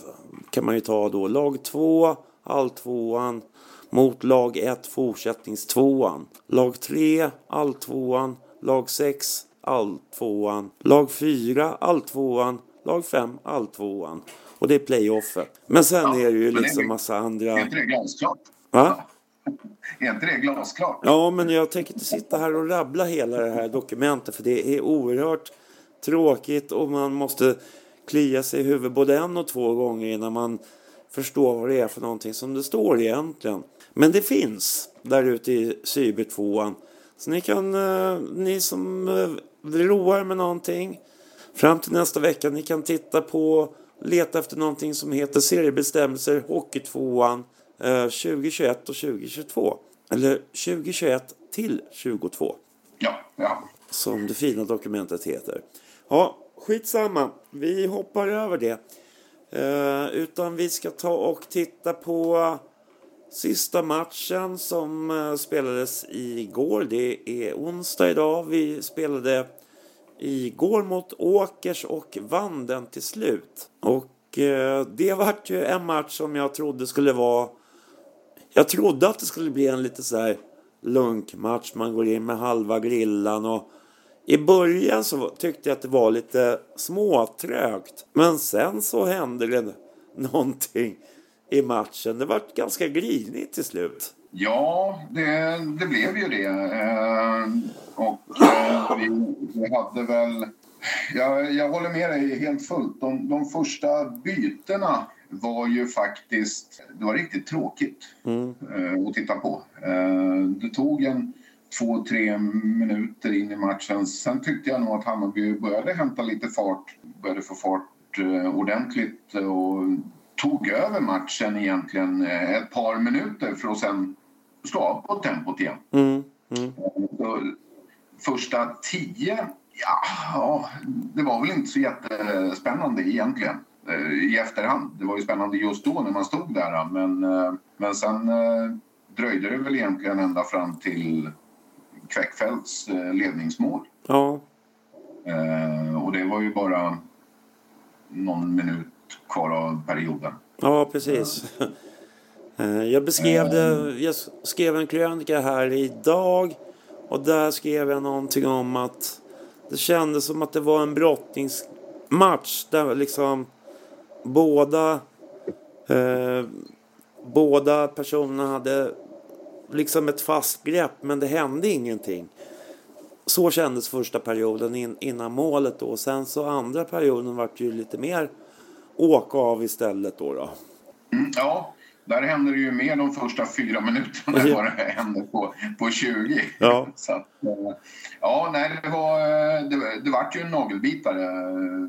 kan man ju ta då. Lag 2, alltvåan mot lag 1, fortsättningstvåan. Lag 3, alltvåan. Lag 6, alltvåan. Lag 4, alltvåan. Lag 5, alltvåan. Och det är playoffet. Men sen Ja, är det ju det liksom ju- massa andra... Är inte det glasklart? Va? [laughs] Är inte det glasklart? Ja, men jag tänker inte sitta här och rabbla hela det här dokumentet för det är oerhört tråkigt och man måste klia sig i huvudet både en och två gånger innan man förstår vad det är för någonting som det står egentligen. Men det finns där ute i cybertvåan. Så ni kan, eh, ni som eh, roar med någonting fram till nästa vecka, ni kan titta på, leta efter någonting som heter seriebestämmelser Hockeytvåan eh, 2021 och 2022. Eller 2021 till 22 Ja, ja. som det fina dokumentet heter. Ja, skitsamma. Vi hoppar över det. Eh, utan vi ska ta och titta på sista matchen som eh, spelades igår. Det är onsdag idag. Vi spelade igår mot Åkers och vann den till slut. Och eh, det vart ju en match som jag trodde skulle vara jag trodde att det skulle bli en lite så här lunkmatch. Man går in med halva grillan och i början så tyckte jag att det var lite småtrögt. Men sen så hände det någonting i matchen. Det var ganska grinigt till slut. Ja, det, det blev ju det. Eh, och eh, vi, vi hade väl... Jag, jag håller med dig helt fullt. De, de första bytena var ju faktiskt... Det var riktigt tråkigt eh, att titta på. Eh, det tog en två, tre minuter in i matchen. Sen tyckte jag nog att Hammarby började hämta lite fart. Började få fart eh, ordentligt och tog över matchen egentligen eh, ett par minuter för att sen slå av på tempot igen. Mm, mm. Första tio, ja, det var väl inte så jättespännande egentligen eh, i efterhand. Det var ju spännande just då när man stod där men, eh, men sen eh, dröjde det väl egentligen ända fram till Kväckfeldts ledningsmål. Ja, Och det var ju bara någon minut kvar av perioden. ja precis. Eh, Jag beskrev det, jag skrev en krönika här idag och där skrev jag någonting om att det kändes som att det var en brottningsmatch där liksom båda eh, båda personerna hade liksom ett fast grepp men det hände ingenting. Så kändes första perioden in, innan målet då. Sen så andra perioden vart ju lite mer åka av istället då. då. Mm, ja, där hände det ju mer de första fyra minuterna än vad det hände på, på 20. Ja. Så att, eh, ja, nej, det var, eh, det, det vart ju en nagelbitare eh,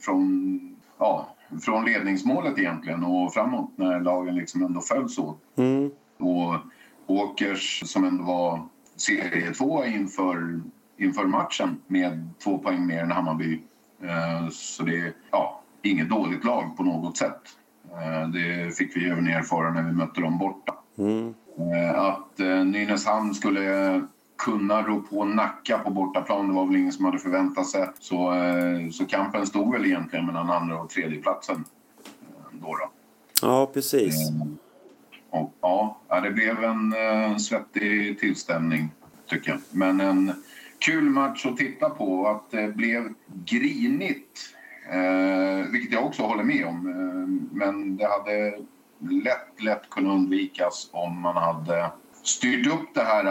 från, ja, från ledningsmålet egentligen och framåt när lagen liksom ändå följs åt. Mm. Och Åkers som ändå var serietvåa inför, inför matchen med två poäng mer än Hammarby. Så det är ja, inget dåligt lag på något sätt. Eh, Det fick vi även erfara när vi mötte dem borta. Mm. Eh, Att eh, Nynäshamn skulle kunna rå på Nacka på bortaplan, det var väl ingen som hade förväntat sig. Så, så kampen stod väl egentligen mellan andra och tredje platsen. Då då. Ja, precis. Och, ja, det blev en svettig tillställning, tycker jag. Men en kul match att titta på. Att det blev grinigt, eh, vilket jag också håller med om. Eh, men det hade lätt, lätt kunnat undvikas om man hade styrt upp det här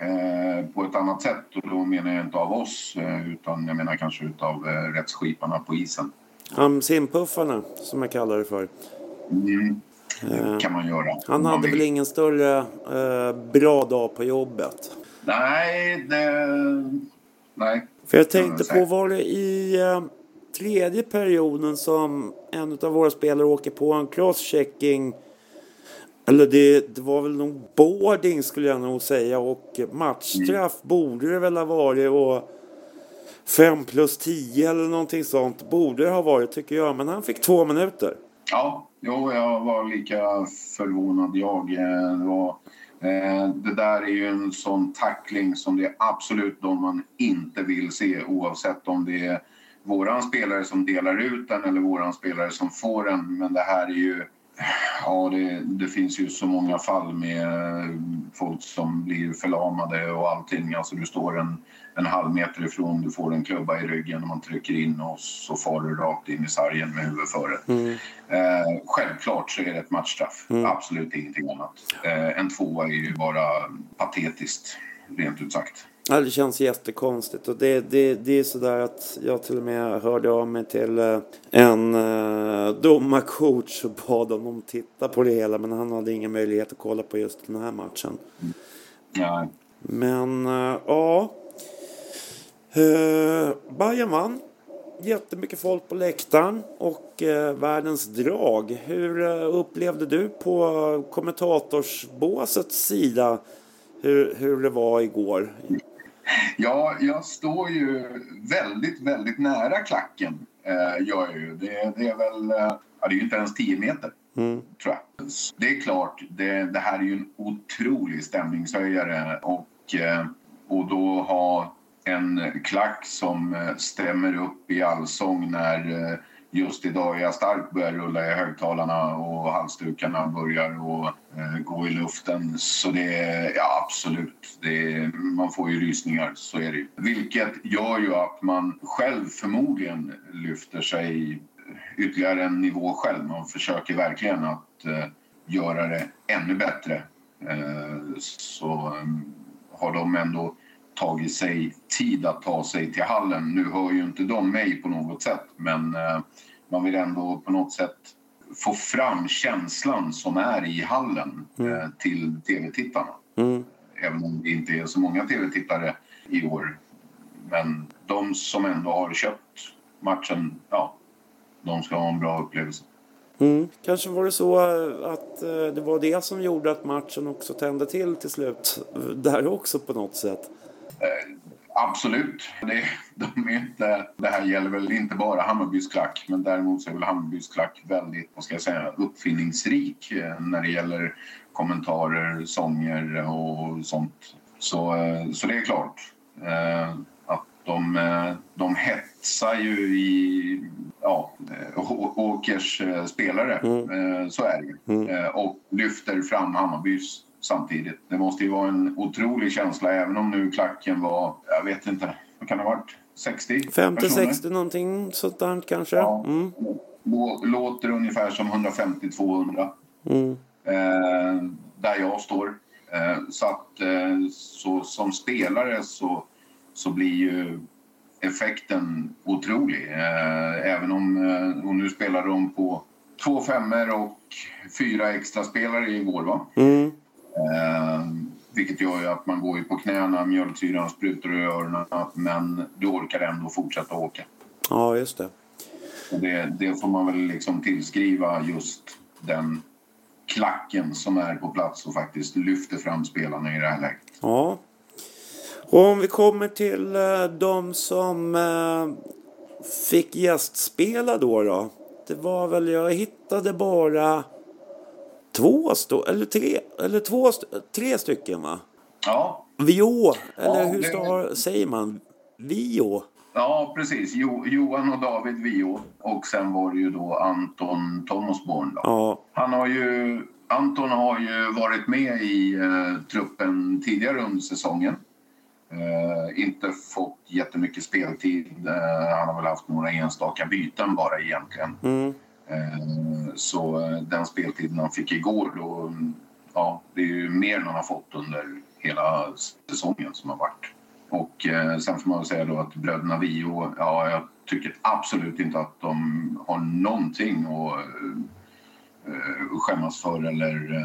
eh, på ett annat sätt. Och då menar jag inte av oss, eh, utan jag menar kanske utav eh, rättsskiparna på isen. Han simpuffarna, som jag kallar det för. Mm. Eh, Det kan man göra. Han hade vill. väl ingen större eh, bra dag på jobbet. Nej, det... Nej. För jag tänkte på, var det i eh, tredje perioden som en av våra spelare åker på en crosschecking eller det, det var väl nog boarding skulle jag nog säga och matchstraff Mm. borde det väl ha varit och 5 plus 10 eller någonting sånt borde det ha varit tycker jag. Men han fick två minuter. Ja, jo, jag var lika förvånad jag. Eh, Det, var, eh, det där är ju en sån tackling som det är absolut de man inte vill se oavsett om det är våran spelare som delar ut den eller våran spelare som får den. Men det här är ju... Ja, det, det finns ju så många fall med folk som blir förlamade och allting. Alltså du står en, en halv meter ifrån, du får en klubba i ryggen och man trycker in och så far du rakt in i sargen med huvudet före. Eh, självklart så är det ett matchstraff. Absolut ingenting annat. Eh, en tvåa är ju bara patetiskt, rent ut sagt. Ja, det känns jättekonstigt och det, det, det är sådär att jag till och med hörde av mig till eh, en eh, domarcoach och bad honom titta på det hela men han hade ingen möjlighet att kolla på just den här matchen. Ja, Men eh, ja. Uh, Bayern vann. Jättemycket folk på läktaren och eh, världens drag. Hur eh, upplevde du på kommentatorsbåsets sida hur, hur det var igår? Ja, jag står ju väldigt, väldigt nära klacken. Eh, jag ju. Det, det är väl... Eh, ja, det är inte ens 10 meter, Mm. tror jag. Det är klart, det, det här är ju en otrolig stämningshöjare. Och, eh, och då ha en klack som eh, stämmer upp i allsång när eh, just idag är jag stark börjar rulla i högtalarna och halsdukarna börjar och, Eh, gå i luften. Så det är ja, absolut, det är, man får ju rysningar, så är det ju. Vilket gör ju att man själv förmodligen lyfter sig ytterligare en nivå själv. Man försöker verkligen att eh, göra det ännu bättre. Eh, så eh, har de ändå tagit sig tid att ta sig till hallen. Nu hör ju inte de mig på något sätt men eh, man vill ändå på något sätt få fram känslan som är i hallen eh, till tv-tittarna. Mm. Även om det inte är så många tv-tittare i år. Men de som ändå har köpt matchen, ja, de ska ha en bra upplevelse. Mm. Kanske var det så eh, att eh, det var det som gjorde att matchen också tände till till slut. Där också på något sätt. Absolut. Det, de är inte, det här gäller väl inte bara Hammarbys klack men däremot så är väl Hammarbys klack väldigt vad ska jag säga, uppfinningsrik eh, när det gäller kommentarer, sånger och sånt. Så, eh, så det är klart eh, att de, de hetsar ju i ja, Åkers spelare. Eh, Så är det. Eh, Och lyfter fram Hammarbys samtidigt. Det måste ju vara en otrolig känsla även om nu klacken var, jag vet inte, vad kan det ha varit? 60 personer? 50-60 någonting sånt där kanske. Ja. Mm. Lå- Låter ungefär som 150-200 Mm. eh, där jag står. Eh, så att eh, så, som spelare så, så blir ju effekten otrolig. Eh, även om, eh, och nu spelar de på två femmer och fyra extra spelare igår. Va? Mm. Eh, vilket gör ju att man går ju på knäna, mjölksyran sprutar i öronen men du orkar ändå fortsätta åka. Ja, just det. Det, det får man väl liksom tillskriva just den klacken som är på plats och faktiskt lyfter fram spelarna i det här läget. Ja. Och om vi kommer till eh, de som eh, fick gästspela då då. Det var väl, jag hittade bara två, stå, eller tre, eller två, tre stycken va? Ja, Vio, eller Ja, hur det- står, säger man? Vio? ja precis. Jo, Johan och David Vio och sen var det ju då Anton Thomasborn. Då. Ja, Han har ju, Anton har ju varit med i eh, truppen tidigare under säsongen. Eh, inte fått jättemycket speltid. Eh, han har väl haft några enstaka byten bara egentligen. mm, Eh, så eh, den speltiden han fick igår då, ja, det är ju mer än han har fått under hela säsongen som har varit. Och eh, sen får man säga då att bröderna Vio, ja, jag tycker absolut inte att de har någonting att skämmas för eller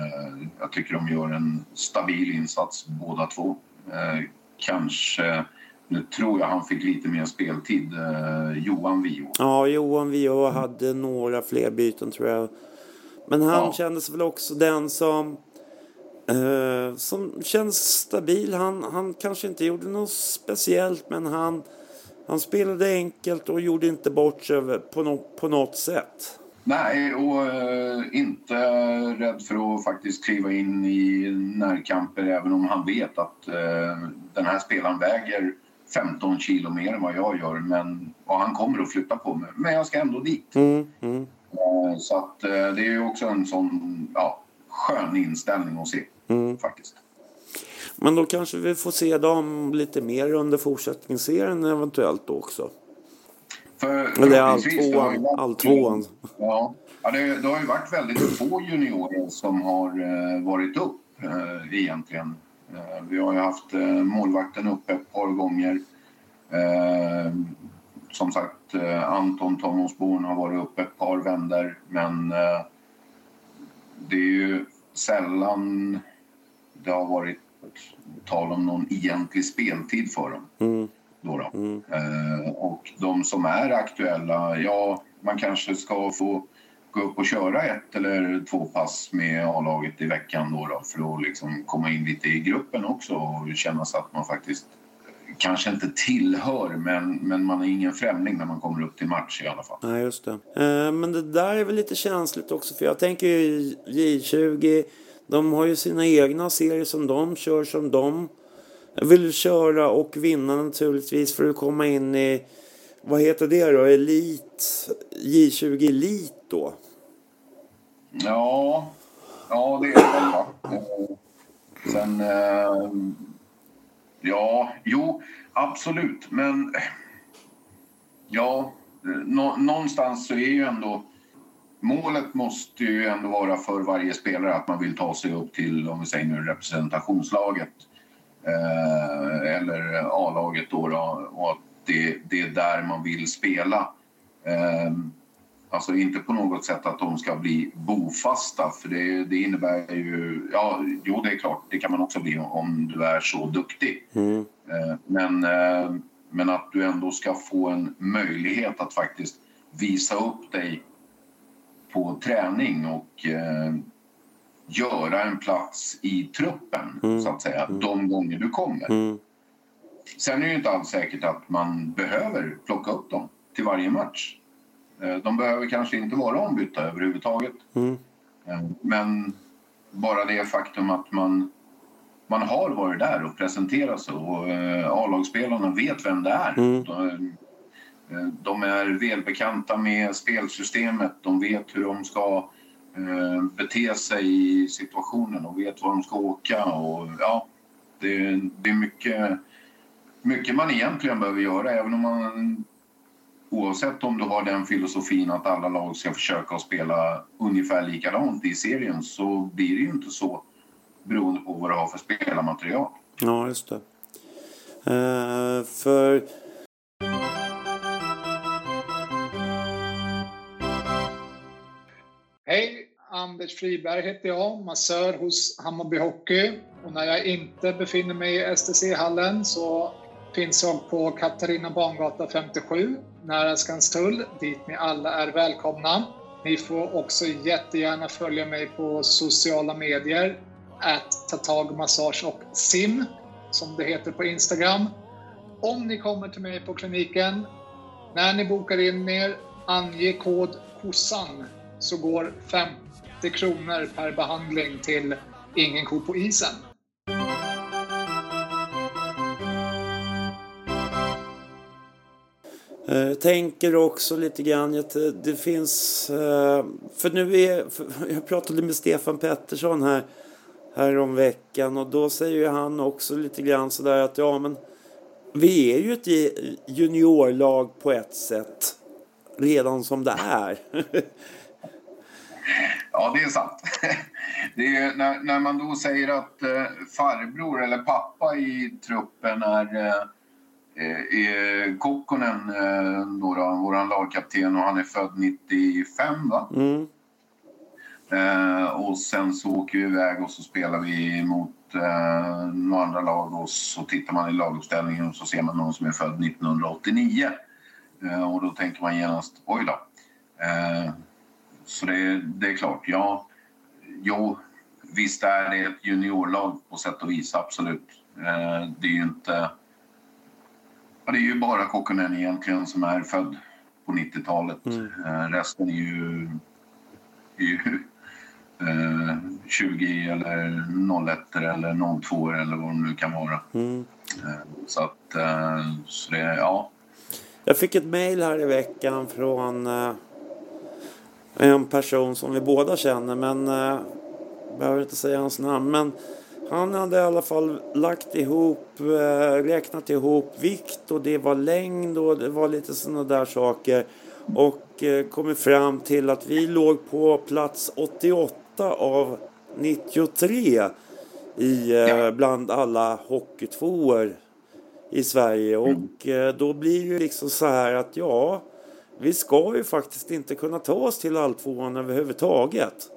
jag tycker de gör en stabil insats båda två. Eh, kanske, nu tror jag han fick lite mer speltid, eh, Johan Vio. ja Johan Vio hade några fler byten tror jag. Men han Ja. kändes väl också den som eh, som känns stabil. Han, han kanske inte gjorde något speciellt men han, han spelade enkelt och gjorde inte bort sig på, no, på något sätt. Nej, och eh, inte rädd för att faktiskt kliva in i närkamper även om han vet att eh, den här spelaren väger 15 kilo mer än vad jag gör. Men, och han kommer att flytta på mig, men jag ska ändå dit. Mm, mm, Eh, så att, eh, det är ju också en sån ja, skön inställning att se mm. faktiskt. Men då kanske vi får se dem lite mer under fortsättningsserien eventuellt då också. För, Eller all tvåan. All tvåan. Ja, det, det har ju varit väldigt få juniorer som har eh, varit upp egentligen. Eh, vi har ju haft eh, målvakten uppe ett par gånger. Eh, som sagt, Anton Thomasborn har varit uppe ett par vänder men det är ju sällan det har varit tal om någon egentlig speltid för dem. Mm, Då då. mm. Och de som är aktuella, ja, man kanske ska få gå upp och köra ett eller två pass med A-laget i veckan då, då för att liksom komma in lite i gruppen också och känna så att man faktiskt kanske inte tillhör men, men man är ingen främling när man kommer upp till match i alla fall. Nej, just det. Eh, men det där är väl lite känsligt också. För jag tänker ju J20. De har ju sina egna serier som de kör som de vill köra och vinna naturligtvis för att komma in i vad heter det då? Elit? J20 Elit då? Ja, ja det är det va. Eh, sen, eh, ja, jo, absolut. Men ja, nå, någonstans så är ju ändå målet måste ju ändå vara för varje spelare att man vill ta sig upp till, om vi säger nu representationslaget eh, eller A-laget då, då och att det, det är där man vill spela. Eh, Alltså inte på något sätt att de ska bli bofasta för det, det innebär ju... Ja, jo det är klart, det kan man också bli om du är så duktig. Mm. Eh, Men, eh, men att du ändå ska få en möjlighet att faktiskt visa upp dig på träning och eh, göra en plats i truppen, Mm. så att säga, de gånger du kommer. Mm. Sen är det ju inte alls säkert att man behöver plocka upp dem till varje match. Eh, De behöver kanske inte vara ombytta överhuvudtaget. Mm. Eh, Men bara det faktum att man, man har varit där och presenterat sig och eh, A-lagsspelarna vet vem det är. Mm. De, de är välbekanta med spelsystemet, de vet hur de ska bete sig i situationen och vet var de ska åka. Och, ja, det, det är mycket, mycket man egentligen behöver göra även om man oavsett om du har den filosofin att alla lag ska försöka spela ungefär likadant i serien så blir det ju inte så beroende på vad du har för spelarmaterial. Ja, just det. Eh, för... Anders Friberg heter jag, massör hos Hammarby Hockey. Och när jag inte befinner mig i STC-hallen så finns jag på Katarina Bangata 57, nära Skanstull, dit ni alla är välkomna. Ni får också jättegärna följa mig på sociala medier, att och sim, som det heter på Instagram. Om ni kommer till mig på kliniken, när ni bokar in er, ange kod KOSSAN så går 50 kronor per behandling till Ingen ko på isen. Eh, tänker också lite grann att det finns... eh, För nu är... för [laughs] Jag pratade med Stefan Pettersson här, här om veckan och då säger ju han också lite grann sådär att ja men vi är ju ett juniorlag på ett sätt redan som det är. [laughs] Ja, det är sant. [laughs] Det är, när, när man då säger att eh, farbror eller pappa i truppen är, eh, är Kokkonen, eh, då då, vår lagkapten, och han är född 95, va? Mm. Eh, och sen så åker vi iväg och så spelar vi mot eh, några andra lag och så tittar man i laguppställningen och så ser man någon som är född 1989. Eh, och då tänker man genast, oj då. Eh, så det, är- det är klart, ja, jo, visst är det ett juniorlag på sätt och vis, absolut. Eh, det är ju inte... Ja, det är ju bara Kokkonen egentligen som är född på 90-talet. Eh, resten är ju, är ju [laughs] eh, 20 eller 01 eller 02 eller vad det nu kan vara. Mm. Eh, så att, eh, så det, ja. Jag fick ett mejl här i veckan från eh, en person som vi båda känner men eh, behöver inte säga hans namn. Men han hade i alla fall lagt ihop, eh, räknat ihop vikt och det var längd och det var lite sådana där saker. Och eh, kommit fram till att vi låg på plats 88 av 93 i, eh, bland alla hockeytvåor i Sverige. Och eh, då blir det ju liksom så här att ja, vi ska ju faktiskt inte kunna ta oss till alltvåan överhuvudtaget.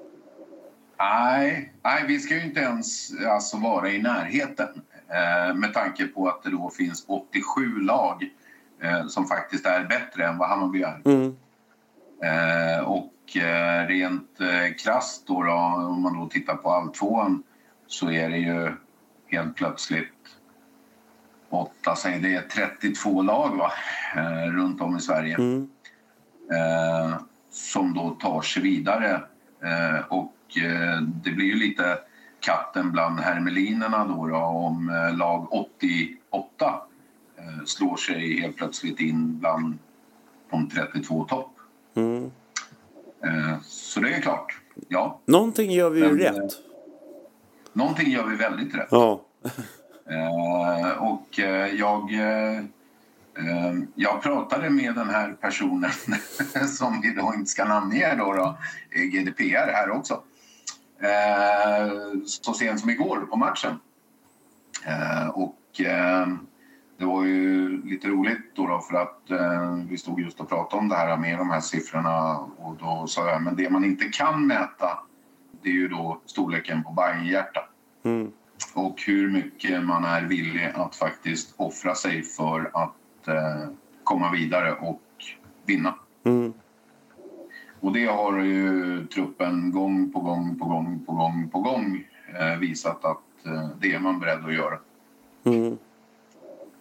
Nej, nej, vi ska ju inte ens alltså, vara i närheten eh, med tanke på att det då finns 87 lag eh, som faktiskt är bättre än vad Hammarby är. Mm. Eh, och eh, rent eh, krasst då, då, om man då tittar på alltvåan så är det ju helt plötsligt åtta, säg det är 32 lag va? Eh, runt om i Sverige Mm. eh, som då tar sig vidare. Eh, och det blir ju lite katten bland hermelinerna då, då om eh, lag 88 eh, slår sig helt plötsligt in bland de 32 topp. Mm. Eh, så det är klart, ja, Någonting gör vi ju Men, rätt. någonting gör vi väldigt rätt. Ja. Eh, och eh, jag, eh, eh, jag pratade med den här personen [laughs] som vi då inte ska namnge då, då eh, GDPR här också. Eh, så sent som igår på matchen. Eh, och eh, det var ju lite roligt då, då för att eh, vi stod just och pratade om det här med de här siffrorna och då sa jag men det man inte kan mäta det är ju då storleken på Bajenhjärta Mm. och hur mycket man är villig att faktiskt offra sig för att eh, komma vidare och vinna. Mm. Och det har ju truppen gång på gång på gång på gång på gång eh, visat att eh, det är man beredd att göra. Mm.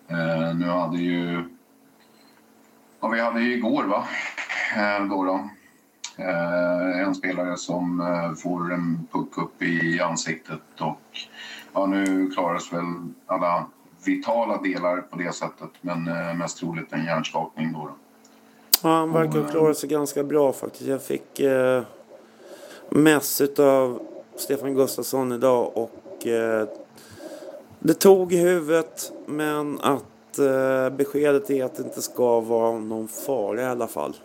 Eh, nu hade ju... Ja, vi hade ju igår, va? Då då. En spelare som får en puck upp i ansiktet och ja, nu klaras väl alla vitala delar på det sättet men mest troligt en hjärnskakning då. då. Ja, han verkar klara sig ganska bra faktiskt. Jag fick eh, mess av Stefan Gustafsson idag och eh, det tog i huvudet men att eh, beskedet är att det inte ska vara någon fara i alla fall.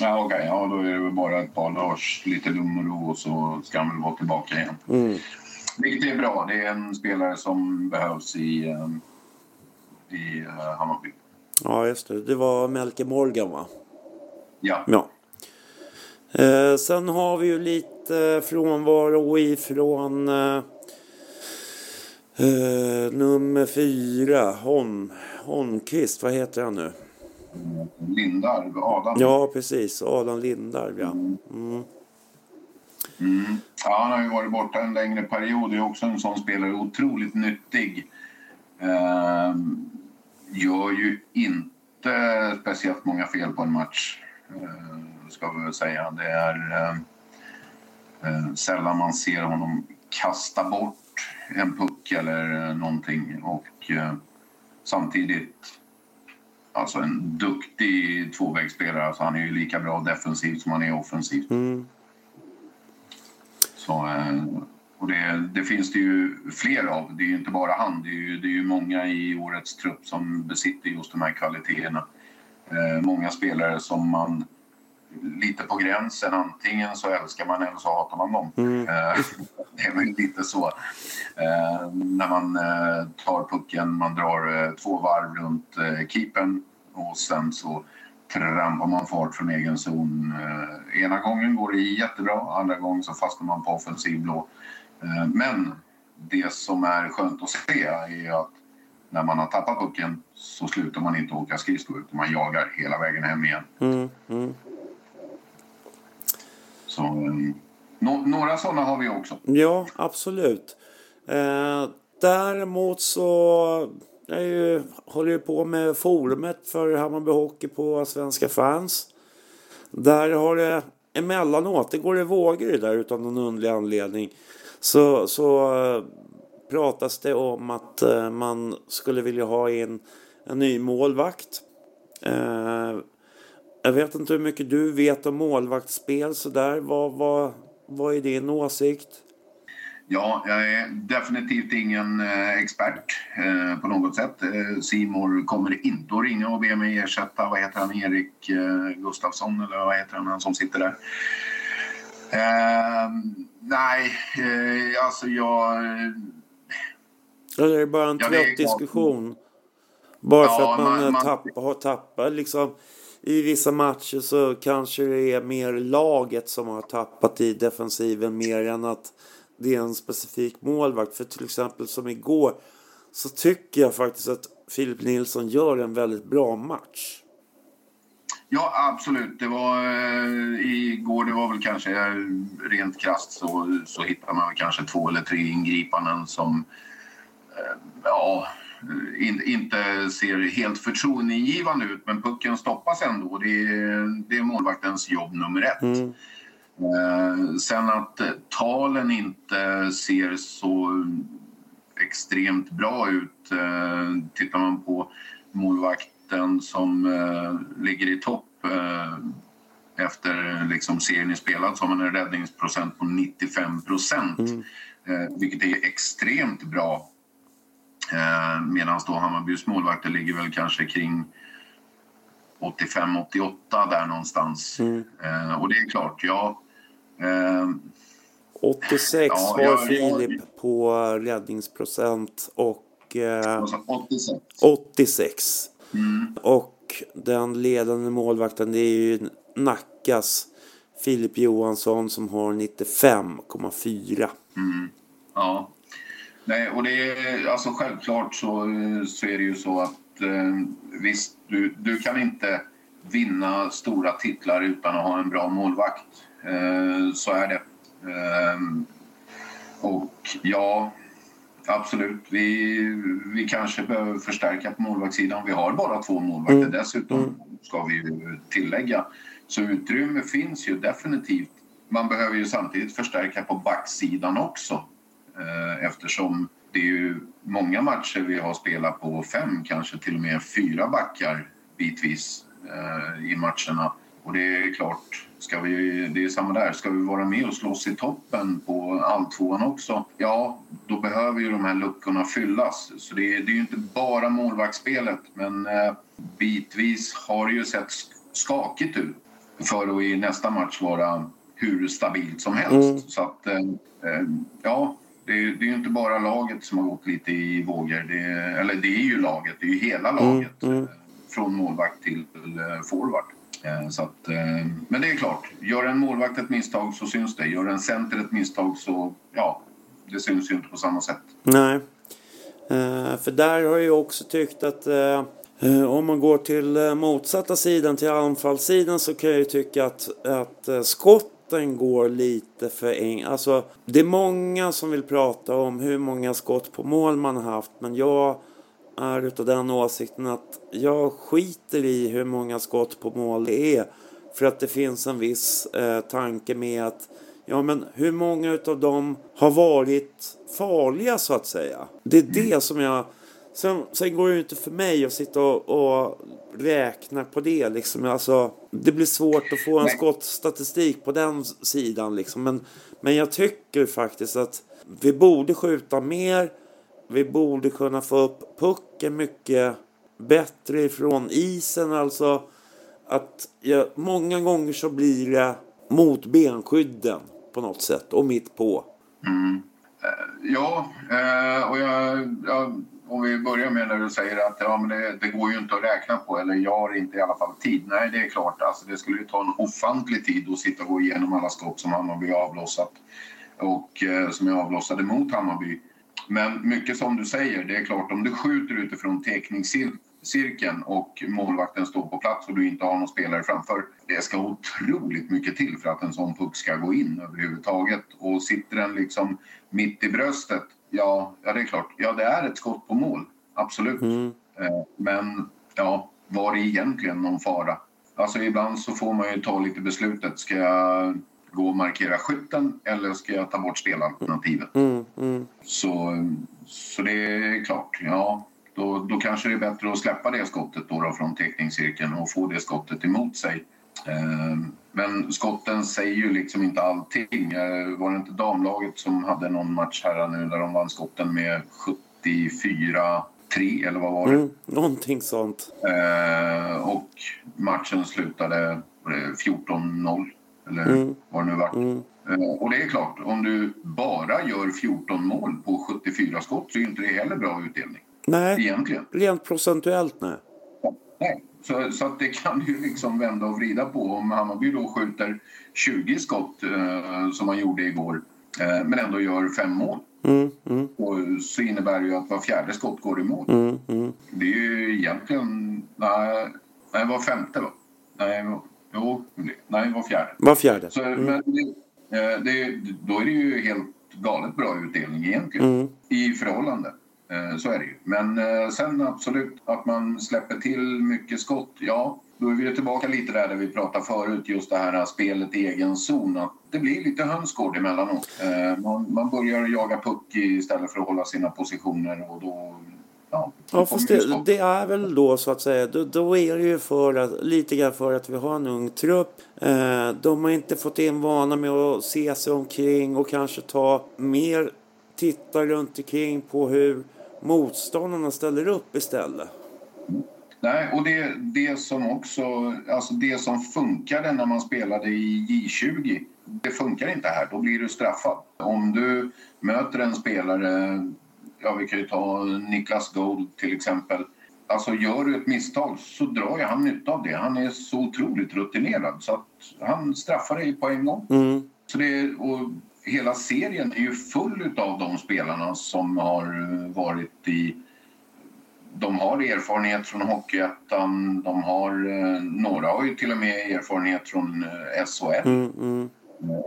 Ja, okej. Ja, då är det väl bara ett par dagars lite lugn och ro och så ska han väl vara tillbaka igen. Mm. Vilket är bra. Det är en spelare som behövs i, eh, i eh, Hammarby. Ja, just det. Det var Melke Morgan va? Ja. Ja. Eh, sen har vi ju lite frånvaro ifrån eh, eh, nummer fyra, Holm, Holmqvist, vad heter han nu? Lindarw, Adam. Ja, precis. Adam Lindarw, ja. Mm. Mm. Ja, han har ju varit borta en längre period. Det är också en sån spelare, otroligt nyttig. Ehm, gör ju inte speciellt många fel på en match, ehm, ska vi väl säga. Det är ehm, eh, sällan man ser honom kasta bort en puck eller eh, någonting. Och eh, samtidigt alltså en duktig tvåvägsspelare. Alltså han är ju lika bra defensivt som han är offensivt. Mm. Så, eh, och det, det finns det ju fler av. Det är ju inte bara han. Det är ju, det är ju många i årets trupp som besitter just de här kvaliteterna. Eh, många spelare som man lite på gränsen. Antingen så älskar man eller så hatar man dem. Mm. Eh, [laughs] det är väl lite så. Eh, när man eh, tar pucken, man drar eh, två varv runt eh, keepern och sen så trampar man fart från egen zon. Eh, ena gången går det jättebra, andra gången så fastnar man på offensiv blå. Eh, men det som är skönt att se är att när man har tappat pucken så slutar man inte åka skridskor utan man jagar hela vägen hem igen. Mm. Mm. Så, eh, nå- några sådana har vi också. Ja, absolut. Eh, däremot så jag ju, håller jag på med forumet för Hammarby Hockey på Svenska fans. Där har det emellanåt, det går i vågor det där utan någon underlig anledning. Så, så eh, pratas det om att eh, man skulle vilja ha in en ny målvakt. Eh, jag vet inte hur mycket du vet om målvaktsspel sådär. Vad, vad, vad är din åsikt? Ja, jag är definitivt ingen expert eh, på något sätt. Eh, Simor kommer inte att ringa och be mig ersätta, vad heter han, Erik eh, Gustafsson eller vad heter han, han som sitter där. Eh, nej, eh, alltså jag... Är det bara en Ja, är trött diskussion? Bara för Ja, att man, man- man man- tapp, har tappat liksom. I vissa matcher så kanske det är mer laget som har tappat i defensiven mer än att det är en specifik målvakt. För till exempel som igår så tycker jag faktiskt att Filip Nilsson gör en väldigt bra match. Ja, absolut. Det var eh, igår, det var väl kanske eh, rent krasst så, så hittar man kanske två eller tre ingripanden som eh, ja, in, inte ser helt förtroendeingivande ut men pucken stoppas ändå. Det är, det är målvaktens jobb nummer ett. Mm. Eh, sen att eh, talen inte ser så extremt bra ut. Eh, tittar man på målvakten som eh, ligger i topp eh, efter liksom, serien är spelad så har man en räddningsprocent på 95 procent. Eh, vilket är extremt bra. Eh, Medan då Hammarbys målvakter ligger väl kanske kring 85-88 där någonstans. Eh, och det är klart, ja. Eh, 86 Ja, har jag- Filip på räddningsprocent och eh, alltså 86. 86. Mm. Och den ledande målvakten det är ju Nackas Filip Johansson som har 95,4. Mm. Ja. Nej, och det är alltså självklart så, så är det ju så att eh, visst, du, du kan inte vinna stora titlar utan att ha en bra målvakt. Eh, så är det. Eh, och ja, absolut. Vi, vi kanske behöver förstärka på målvaktssidan. Vi har bara två målvakter dessutom, ska vi tillägga. Så utrymme finns ju definitivt. Man behöver ju samtidigt förstärka på backsidan också. Eh, eftersom det är ju många matcher vi har spelat på fem, kanske till och med fyra backar bitvis eh, i matcherna. Och det är klart, ska vi, det är samma där. Ska vi vara med och slåss i toppen på alltvåan också, ja, då behöver ju de här luckorna fyllas. Så det, är- det är ju inte bara målvaktsspelet, men eh, bitvis har det ju sett sk- skakigt ut för att i nästa match vara hur stabilt som helst. Så att, eh, eh, ja, det, är- det är ju inte bara laget som har gått lite i vågor. Det, är- eller det är ju laget, det är ju hela laget. eh, Från målvakt till forward. Eh, så att, eh, men det är klart, gör en målvakt ett misstag så syns det. Gör en center ett misstag så, ja, det syns ju inte på samma sätt. Nej. Eh, för där har jag också tyckt att om man går till motsatta sidan, till anfallssidan, så kan jag ju tycka att, att skotten går lite för enkelt. Alltså, det är många som vill prata om hur många skott på mål man har haft, men jag är utav den åsikten att jag skiter i hur många skott på mål det är. För att det finns en viss eh, tanke med att Ja, men hur många utav dem har varit farliga så att säga? Det är det som jag... Sen, sen går det ju inte för mig att sitta och, och räkna på det liksom. Alltså, det blir svårt att få en skottstatistik på den sidan liksom. Men, men jag tycker faktiskt att vi borde skjuta mer. Vi borde kunna få upp pucken mycket bättre ifrån isen. Alltså att jag, många gånger så blir det mot benskydden på något sätt och mitt på. Mm. Eh, ja, eh, och jag, jag, om vi börjar med när du säger att ja, men det, det går ju inte att räkna på, eller jag har inte i alla fall tid. Nej, det är klart, alltså, det skulle ju ta en ofantlig tid att sitta och gå igenom alla skott som Hammarby har avlossat och eh, som jag avlossade mot Hammarby. Men mycket som du säger, det är klart om du skjuter utifrån teckningscirkeln och målvakten står på plats och du inte har någon spelare framför. Det ska otroligt mycket till för att en sån puck ska gå in överhuvudtaget. Och sitter den liksom mitt i bröstet, ja, ja det är klart, ja det är ett skott på mål, absolut. Eh, Men ja, var det egentligen någon fara? Alltså ibland så får man ju ta lite beslutet. Ska jag gå och markera skytten eller ska jag ta bort spelalternativet? Så, så det är klart, ja. Då, då kanske det är bättre att släppa det skottet då, då från teckningscirkeln och få det skottet emot sig. Eh, Men skotten säger ju liksom inte allting. Eh, Var det inte damlaget som hade någon match här nu där de vann skotten med 74-3 eller vad var det? Mm, någonting sånt. Eh, och matchen slutade var det 14-0 eller vad det nu var. Eh, och det är klart, om du bara gör 14 mål på 74 skott så är ju inte det heller bra utdelning. Nej, Egentligen. rent procentuellt nej. Nej. Så, så att det kan ju liksom vända och vrida på. Om Hammarby då skjuter 20 skott eh, som man gjorde igår eh, men ändå gör fem mål. Och så innebär det ju att var fjärde skott går i mål. Det är ju egentligen... Nej, nej var femte va? Nej, jo, nej, var fjärde. Var fjärde. Så, men det, eh, det, då är det ju helt galet bra utdelning egentligen i förhållande. Eh, Så är det ju. Men eh, sen absolut att man släpper till mycket skott. Ja, då är vi tillbaka lite där, där vi pratade förut. Just det här spelet i egen zon. Att det blir lite hönsgård emellanåt. Man, man börjar jaga puck istället för att hålla sina positioner och då... Ja, Ja, fast det, det är väl då så att säga. Då, då är det ju för att, lite grann för att vi har en ung trupp. Eh, de har inte fått in vana med att se sig omkring och kanske ta mer titta runt omkring på hur motståndarna ställer upp istället. Nej, och det, det som också, alltså det som funkade när man spelade i J20, det funkar inte här. Då blir du straffad. Om du möter en spelare, ja vi kan ju ta Niklas Gold till exempel. Alltså gör du ett misstag så drar ju han nytta av det. Han är så otroligt rutinerad så att han straffar dig på en gång. Så det, och hela serien är ju full av de spelarna som har varit i de har erfarenhet från Hockeyettan. De har, eh, några har ju till och med erfarenhet från eh, SHL. Eh,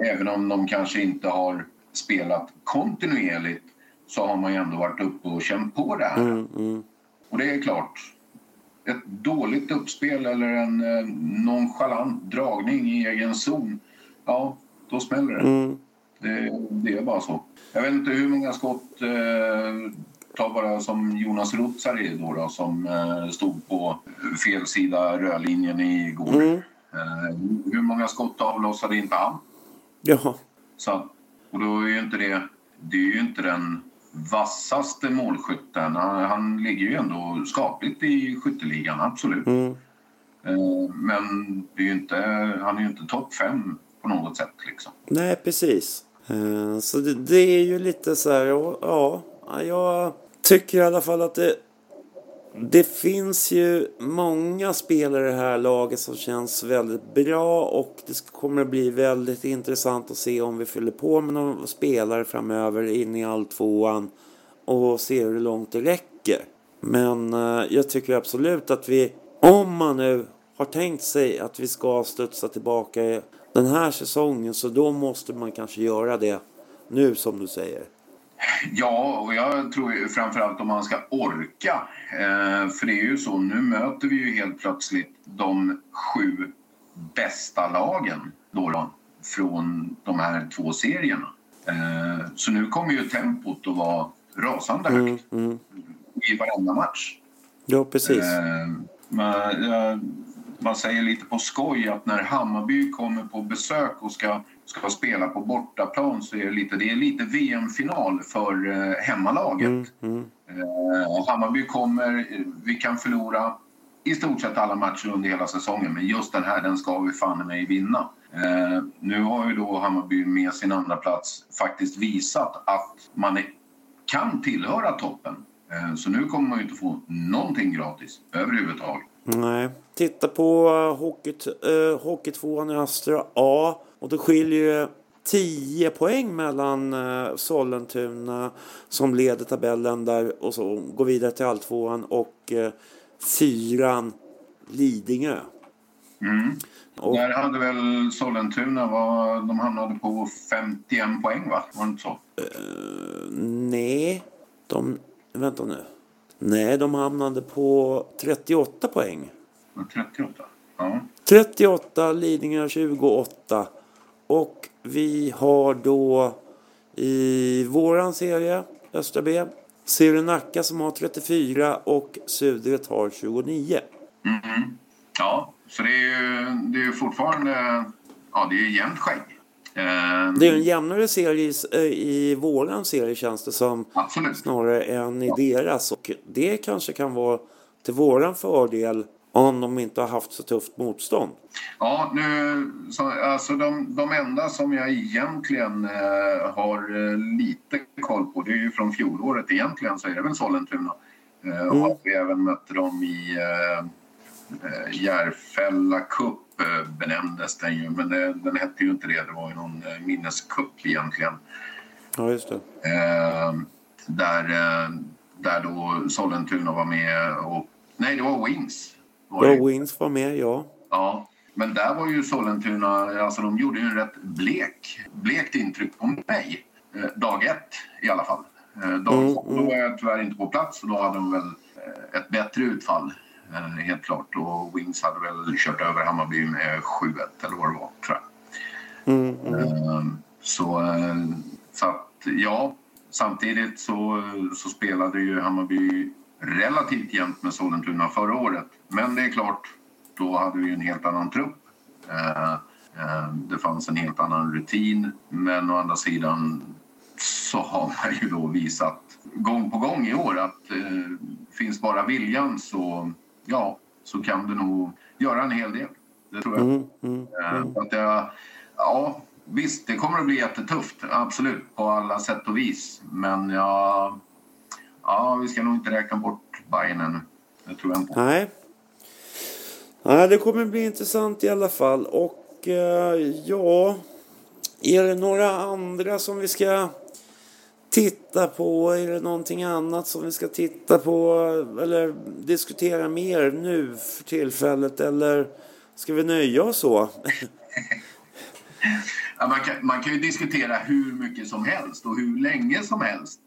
Även om de kanske inte har spelat kontinuerligt så har man ju ändå varit uppe och känt på det här. Och det är klart, ett dåligt uppspel eller en eh, nonchalant dragning i egen zon, ja, då smäller det. Det, det är bara så. Jag vet inte hur många skott, eh, ta bara som Jonas Rutsari då, då som eh, stod på fel sida rödlinjen igår. Eh, hur många skott avlossade inte han? Ja, Så, och då är ju inte det, det är ju inte den vassaste målskytten. Han, han ligger ju ändå skapligt i skytteligan, absolut. Eh, Men är ju inte, han är ju inte topp fem på något sätt. Liksom. nej precis. Eh, så det, det är ju lite så här, ja, jag tycker i alla fall att det det finns ju många spelare i det här laget som känns väldigt bra och det kommer att bli väldigt intressant att se om vi fyller på med några spelare framöver in i all tvåan och se hur långt det räcker. Men eh, jag tycker absolut att vi, om man nu har tänkt sig att vi ska studsa tillbaka den här säsongen så då måste man kanske göra det nu som du säger. Ja, och jag tror framförallt om man ska orka. Eh, för det är ju så, nu möter vi ju helt plötsligt de sju bästa lagen då, då från de här två serierna. Eh, så nu kommer ju tempot att vara rasande högt Mm, mm. i varenda match. Ja, precis. Eh, man, eh, man säger lite på skoj att när Hammarby kommer på besök och ska, ska spela på bortaplan så är det lite, det är lite VM-final för eh, hemmalaget. Mm, mm. Eh, Hammarby kommer, vi kan förlora i stort sett alla matcher under hela säsongen men just den här den ska vi fan mig vinna. Eh, nu har ju då Hammarby med sin andra plats faktiskt visat att man är, kan tillhöra toppen. Eh, så nu kommer man ju inte få någonting gratis överhuvudtaget. Nej. Titta på uh, hockey, uh, Hockeytvåan i Östra A. Och det skiljer ju 10 poäng mellan uh, Sollentuna som leder tabellen där och så går vidare till alltvåan och uh, fyran Lidingö. Mm. Och, Där hade väl Sollentuna, var, de hamnade på 51 poäng va? Var det inte så? uh, nej, de... Vänta nu. Nej, de hamnade på 38 poäng. Var det 38? Ja. 38, Lidingö 28. Och vi har då i våran serie, Östra B, Sirenacka som har 34 och Sudret har 29. Mhm. Ja, så det är ju, det är ju fortfarande... Ja, det är jämnt skägg. Eh, Det är en jämnare serie i, eh, i våran serie känns det som Absolut. snarare än i deras. Och det kanske kan vara till våran fördel om de inte har haft så tufft motstånd. Ja, nu, så, alltså de, de enda som jag egentligen eh, har eh, lite koll på, det är ju från fjolåret egentligen, så är det väl Sollentuna. Eh, Mm. Och att vi även mötte dem i eh, eh, Järfälla Cup benämndes den ju, men det, den hette ju inte det, det var ju någon eh, minnescup egentligen. Ja, just det. Eh, där, eh, där då Sollentuna var med och... Nej, det var Wings. Var det. Ja, Wins var med, ja. Ja, men där var ju Sollentuna, alltså de gjorde ju en rätt blek, blekt intryck på mig. Eh, dag ett i alla fall. Eh, dag Mm, då var jag tyvärr inte på plats och då hade de väl eh, ett bättre utfall. Helt klart. Och Wings hade väl kört över Hammarby med 7-1 eller vad det var, tror jag. Mm, mm. Eh, så, eh, så att, ja, samtidigt så, så spelade ju Hammarby relativt jämnt med Sollentuna förra året. Men det är klart, då hade vi en helt annan trupp. Eh, eh, det fanns en helt annan rutin. Men å andra sidan så har man ju då visat gång på gång i år att eh, finns bara viljan så, ja, så kan du nog göra en hel del. Det tror jag. Mm, mm, Eh, så att jag, ja, visst, det kommer att bli jättetufft. Absolut, på alla sätt och vis. Men ja, ja, vi ska nog inte räkna bort Bayern ännu. Det tror jag inte. Nej. Nej, det kommer bli intressant i alla fall. Och eh, ja, är det några andra som vi ska titta på? Är det någonting annat som vi ska titta på eller diskutera mer nu för tillfället? Eller ska vi nöja oss så? [laughs] Ja, man, kan, man kan ju diskutera hur mycket som helst och hur länge som helst.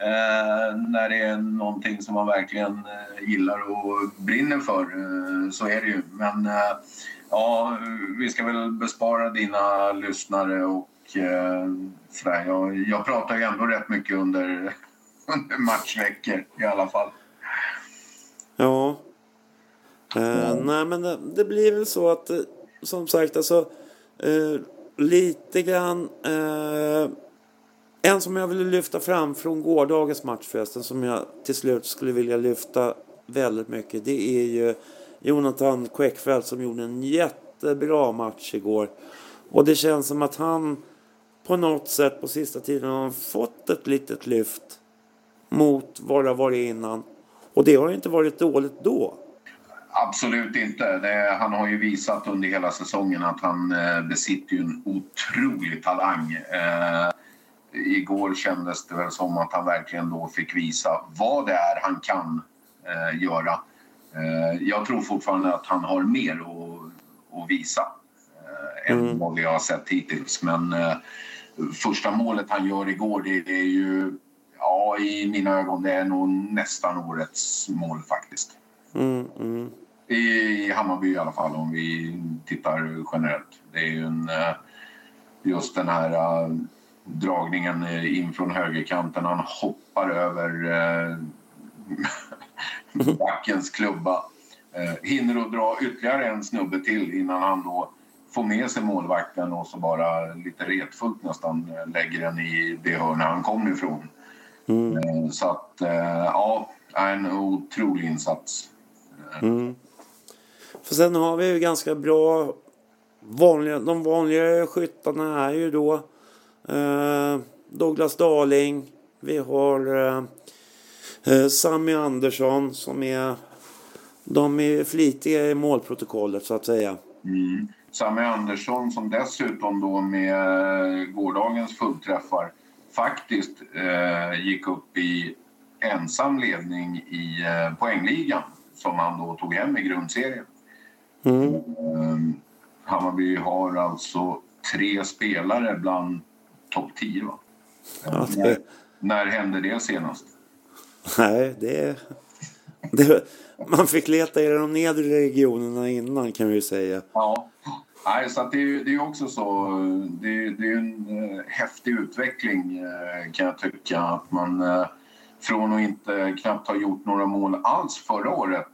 Eh, när det är någonting som man verkligen eh, gillar och brinner för. Eh, så är det ju. Men eh, ja, vi ska väl bespara dina lyssnare och eh, sådär. Jag, jag pratar ju ändå rätt mycket under, [laughs] under matchveckor i alla fall. Ja. Eh, nej, men det, det blir väl så att, eh, som sagt, alltså eh, lite grann. Eh, en som jag ville lyfta fram från gårdagens match förresten, som jag till slut skulle vilja lyfta väldigt mycket. Det är ju Jonathan Quäckfeldt som gjorde en jättebra match igår. Och det känns som att han på något sätt på sista tiden har fått ett litet lyft mot vad det har varit innan. Och det har inte varit dåligt då. Absolut inte. Det, han har ju visat under hela säsongen att han eh, besitter ju en otrolig talang. Eh, igår kändes det väl som att han verkligen då fick visa vad det är han kan eh, göra. Eh, jag tror fortfarande att han har mer att, att visa eh, än Mm. vad vi har sett hittills. Men eh, första målet han gör igår, det, är ju... Ja, i mina ögon, det är nog nästan årets mål faktiskt. Mm, mm. I, I Hammarby i alla fall, om vi tittar generellt. Det är ju en, eh, just den här eh, dragningen in från högerkanten. Han hoppar över eh, [laughs] backens klubba. Eh, hinner att dra ytterligare en snubbe till innan han då får med sig målvakten och så bara lite retfullt nästan eh, lägger den i det hörn han kom ifrån. Eh, Så att, eh, ja, en otrolig insats. För sen har vi ju ganska bra vanliga, de vanliga skyttarna är ju då eh, Douglas Darling. Vi har eh, eh, Sammy Andersson som är de är flitiga i målprotokollet så att säga. Mm. Sami Andersson som dessutom då med gårdagens fullträffar faktiskt eh, gick upp i ensam ledning i eh, poängligan som han då tog hem i grundserien. Mm. Eh, Hammarby har alltså tre spelare bland topp 10 va? Ja, när, när hände det senast? nej, det, det... Man fick leta i de nedre regionerna innan kan vi ju säga. Ja. Nej, så det, det är också så. Det, är- det är en eh, häftig utveckling eh, kan jag tycka. Att man eh, från att inte knappt ha gjort några mål alls förra året.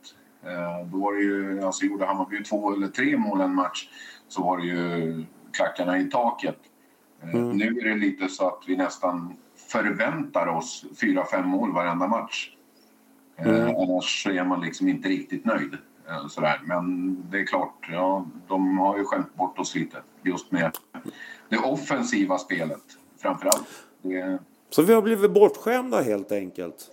Då var det ju, alltså gjorde Hammarby två eller tre mål en match så var det ju klackarna i taket. Eh, Nu är det lite så att vi nästan förväntar oss fyra, fem mål varenda match. Eh, annars så är man liksom inte riktigt nöjd. Eh, sådär. Men det är klart, ja, de har ju skämt bort oss lite just med det offensiva spelet framför allt. Det, Så vi har blivit bortskämda helt enkelt.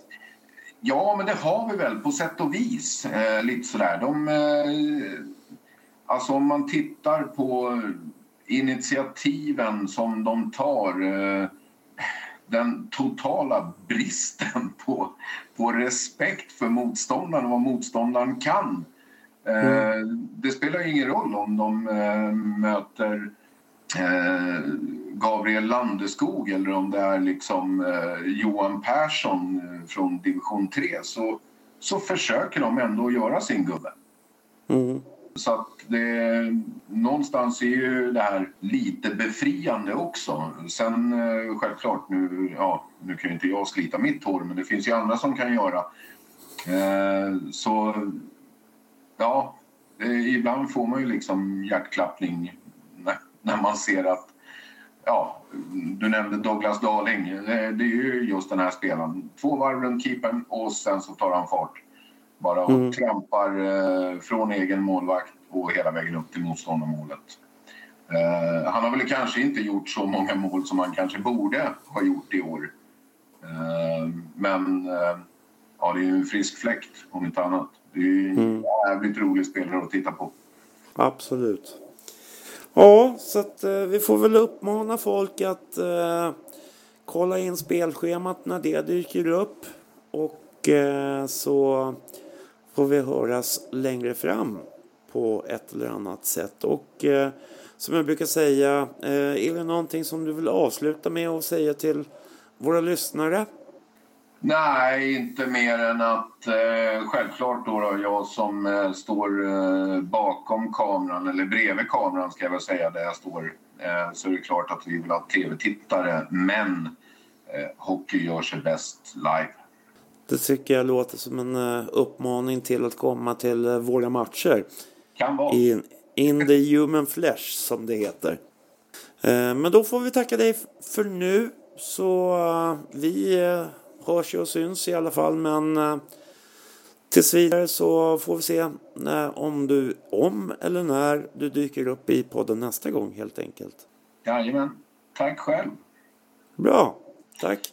ja, men det har vi väl på sätt och vis. Eh, lite sådär. De, eh, alltså om man tittar på initiativen som de tar eh, den totala bristen på, på respekt för motståndaren och vad motståndaren kan. Eh, Det spelar ingen roll om de eh, möter eh, Gabriel Landeskog eller om det är liksom Johan Persson från division 3 så, så försöker de ändå göra sin gubbe. Mm. Så att det, någonstans är ju det här lite befriande också. Sen eh, självklart, nu, ja, nu kan ju inte jag slita mitt hår men det finns ju andra som kan göra. Eh, så ja, eh, ibland får man ju liksom hjärtklappning när, när man ser att Ja, du nämnde Douglas Darling. Det, det är ju just den här spelaren. Två varv runt keepern och sen så tar han fart. Bara och trampar eh, från egen målvakt och hela vägen upp till motståndarmålet. Eh, han har väl kanske inte gjort så många mål som han kanske borde ha gjort i år. Eh, men eh, ja, det är ju en frisk fläkt om inte annat. Det är ju en jävligt rolig spelare att titta på. Absolut. Ja, så att eh, vi får väl uppmana folk att eh, kolla in spelschemat när det dyker upp. Och eh, så får vi höras längre fram på ett eller annat sätt. Och eh, som jag brukar säga, eh, är det någonting som du vill avsluta med att säga till våra lyssnare? Nej, inte mer än att eh, självklart då, då jag som eh, står eh, bakom kameran, eller bredvid kameran ska jag väl säga där jag står, eh, så är det klart att vi vill ha tv-tittare. Men eh, hockey gör sig bäst live. Det tycker jag låter som en eh, uppmaning till att komma till eh, våra matcher. Kan vara. In, in the human flesh som det heter. Eh, Men då får vi tacka dig för nu. Så vi hörs ju och syns i alla fall. Men tills vidare så får vi se när, om du, om eller när du dyker upp i podden nästa gång helt enkelt. Jajamän. Tack själv. Bra, tack.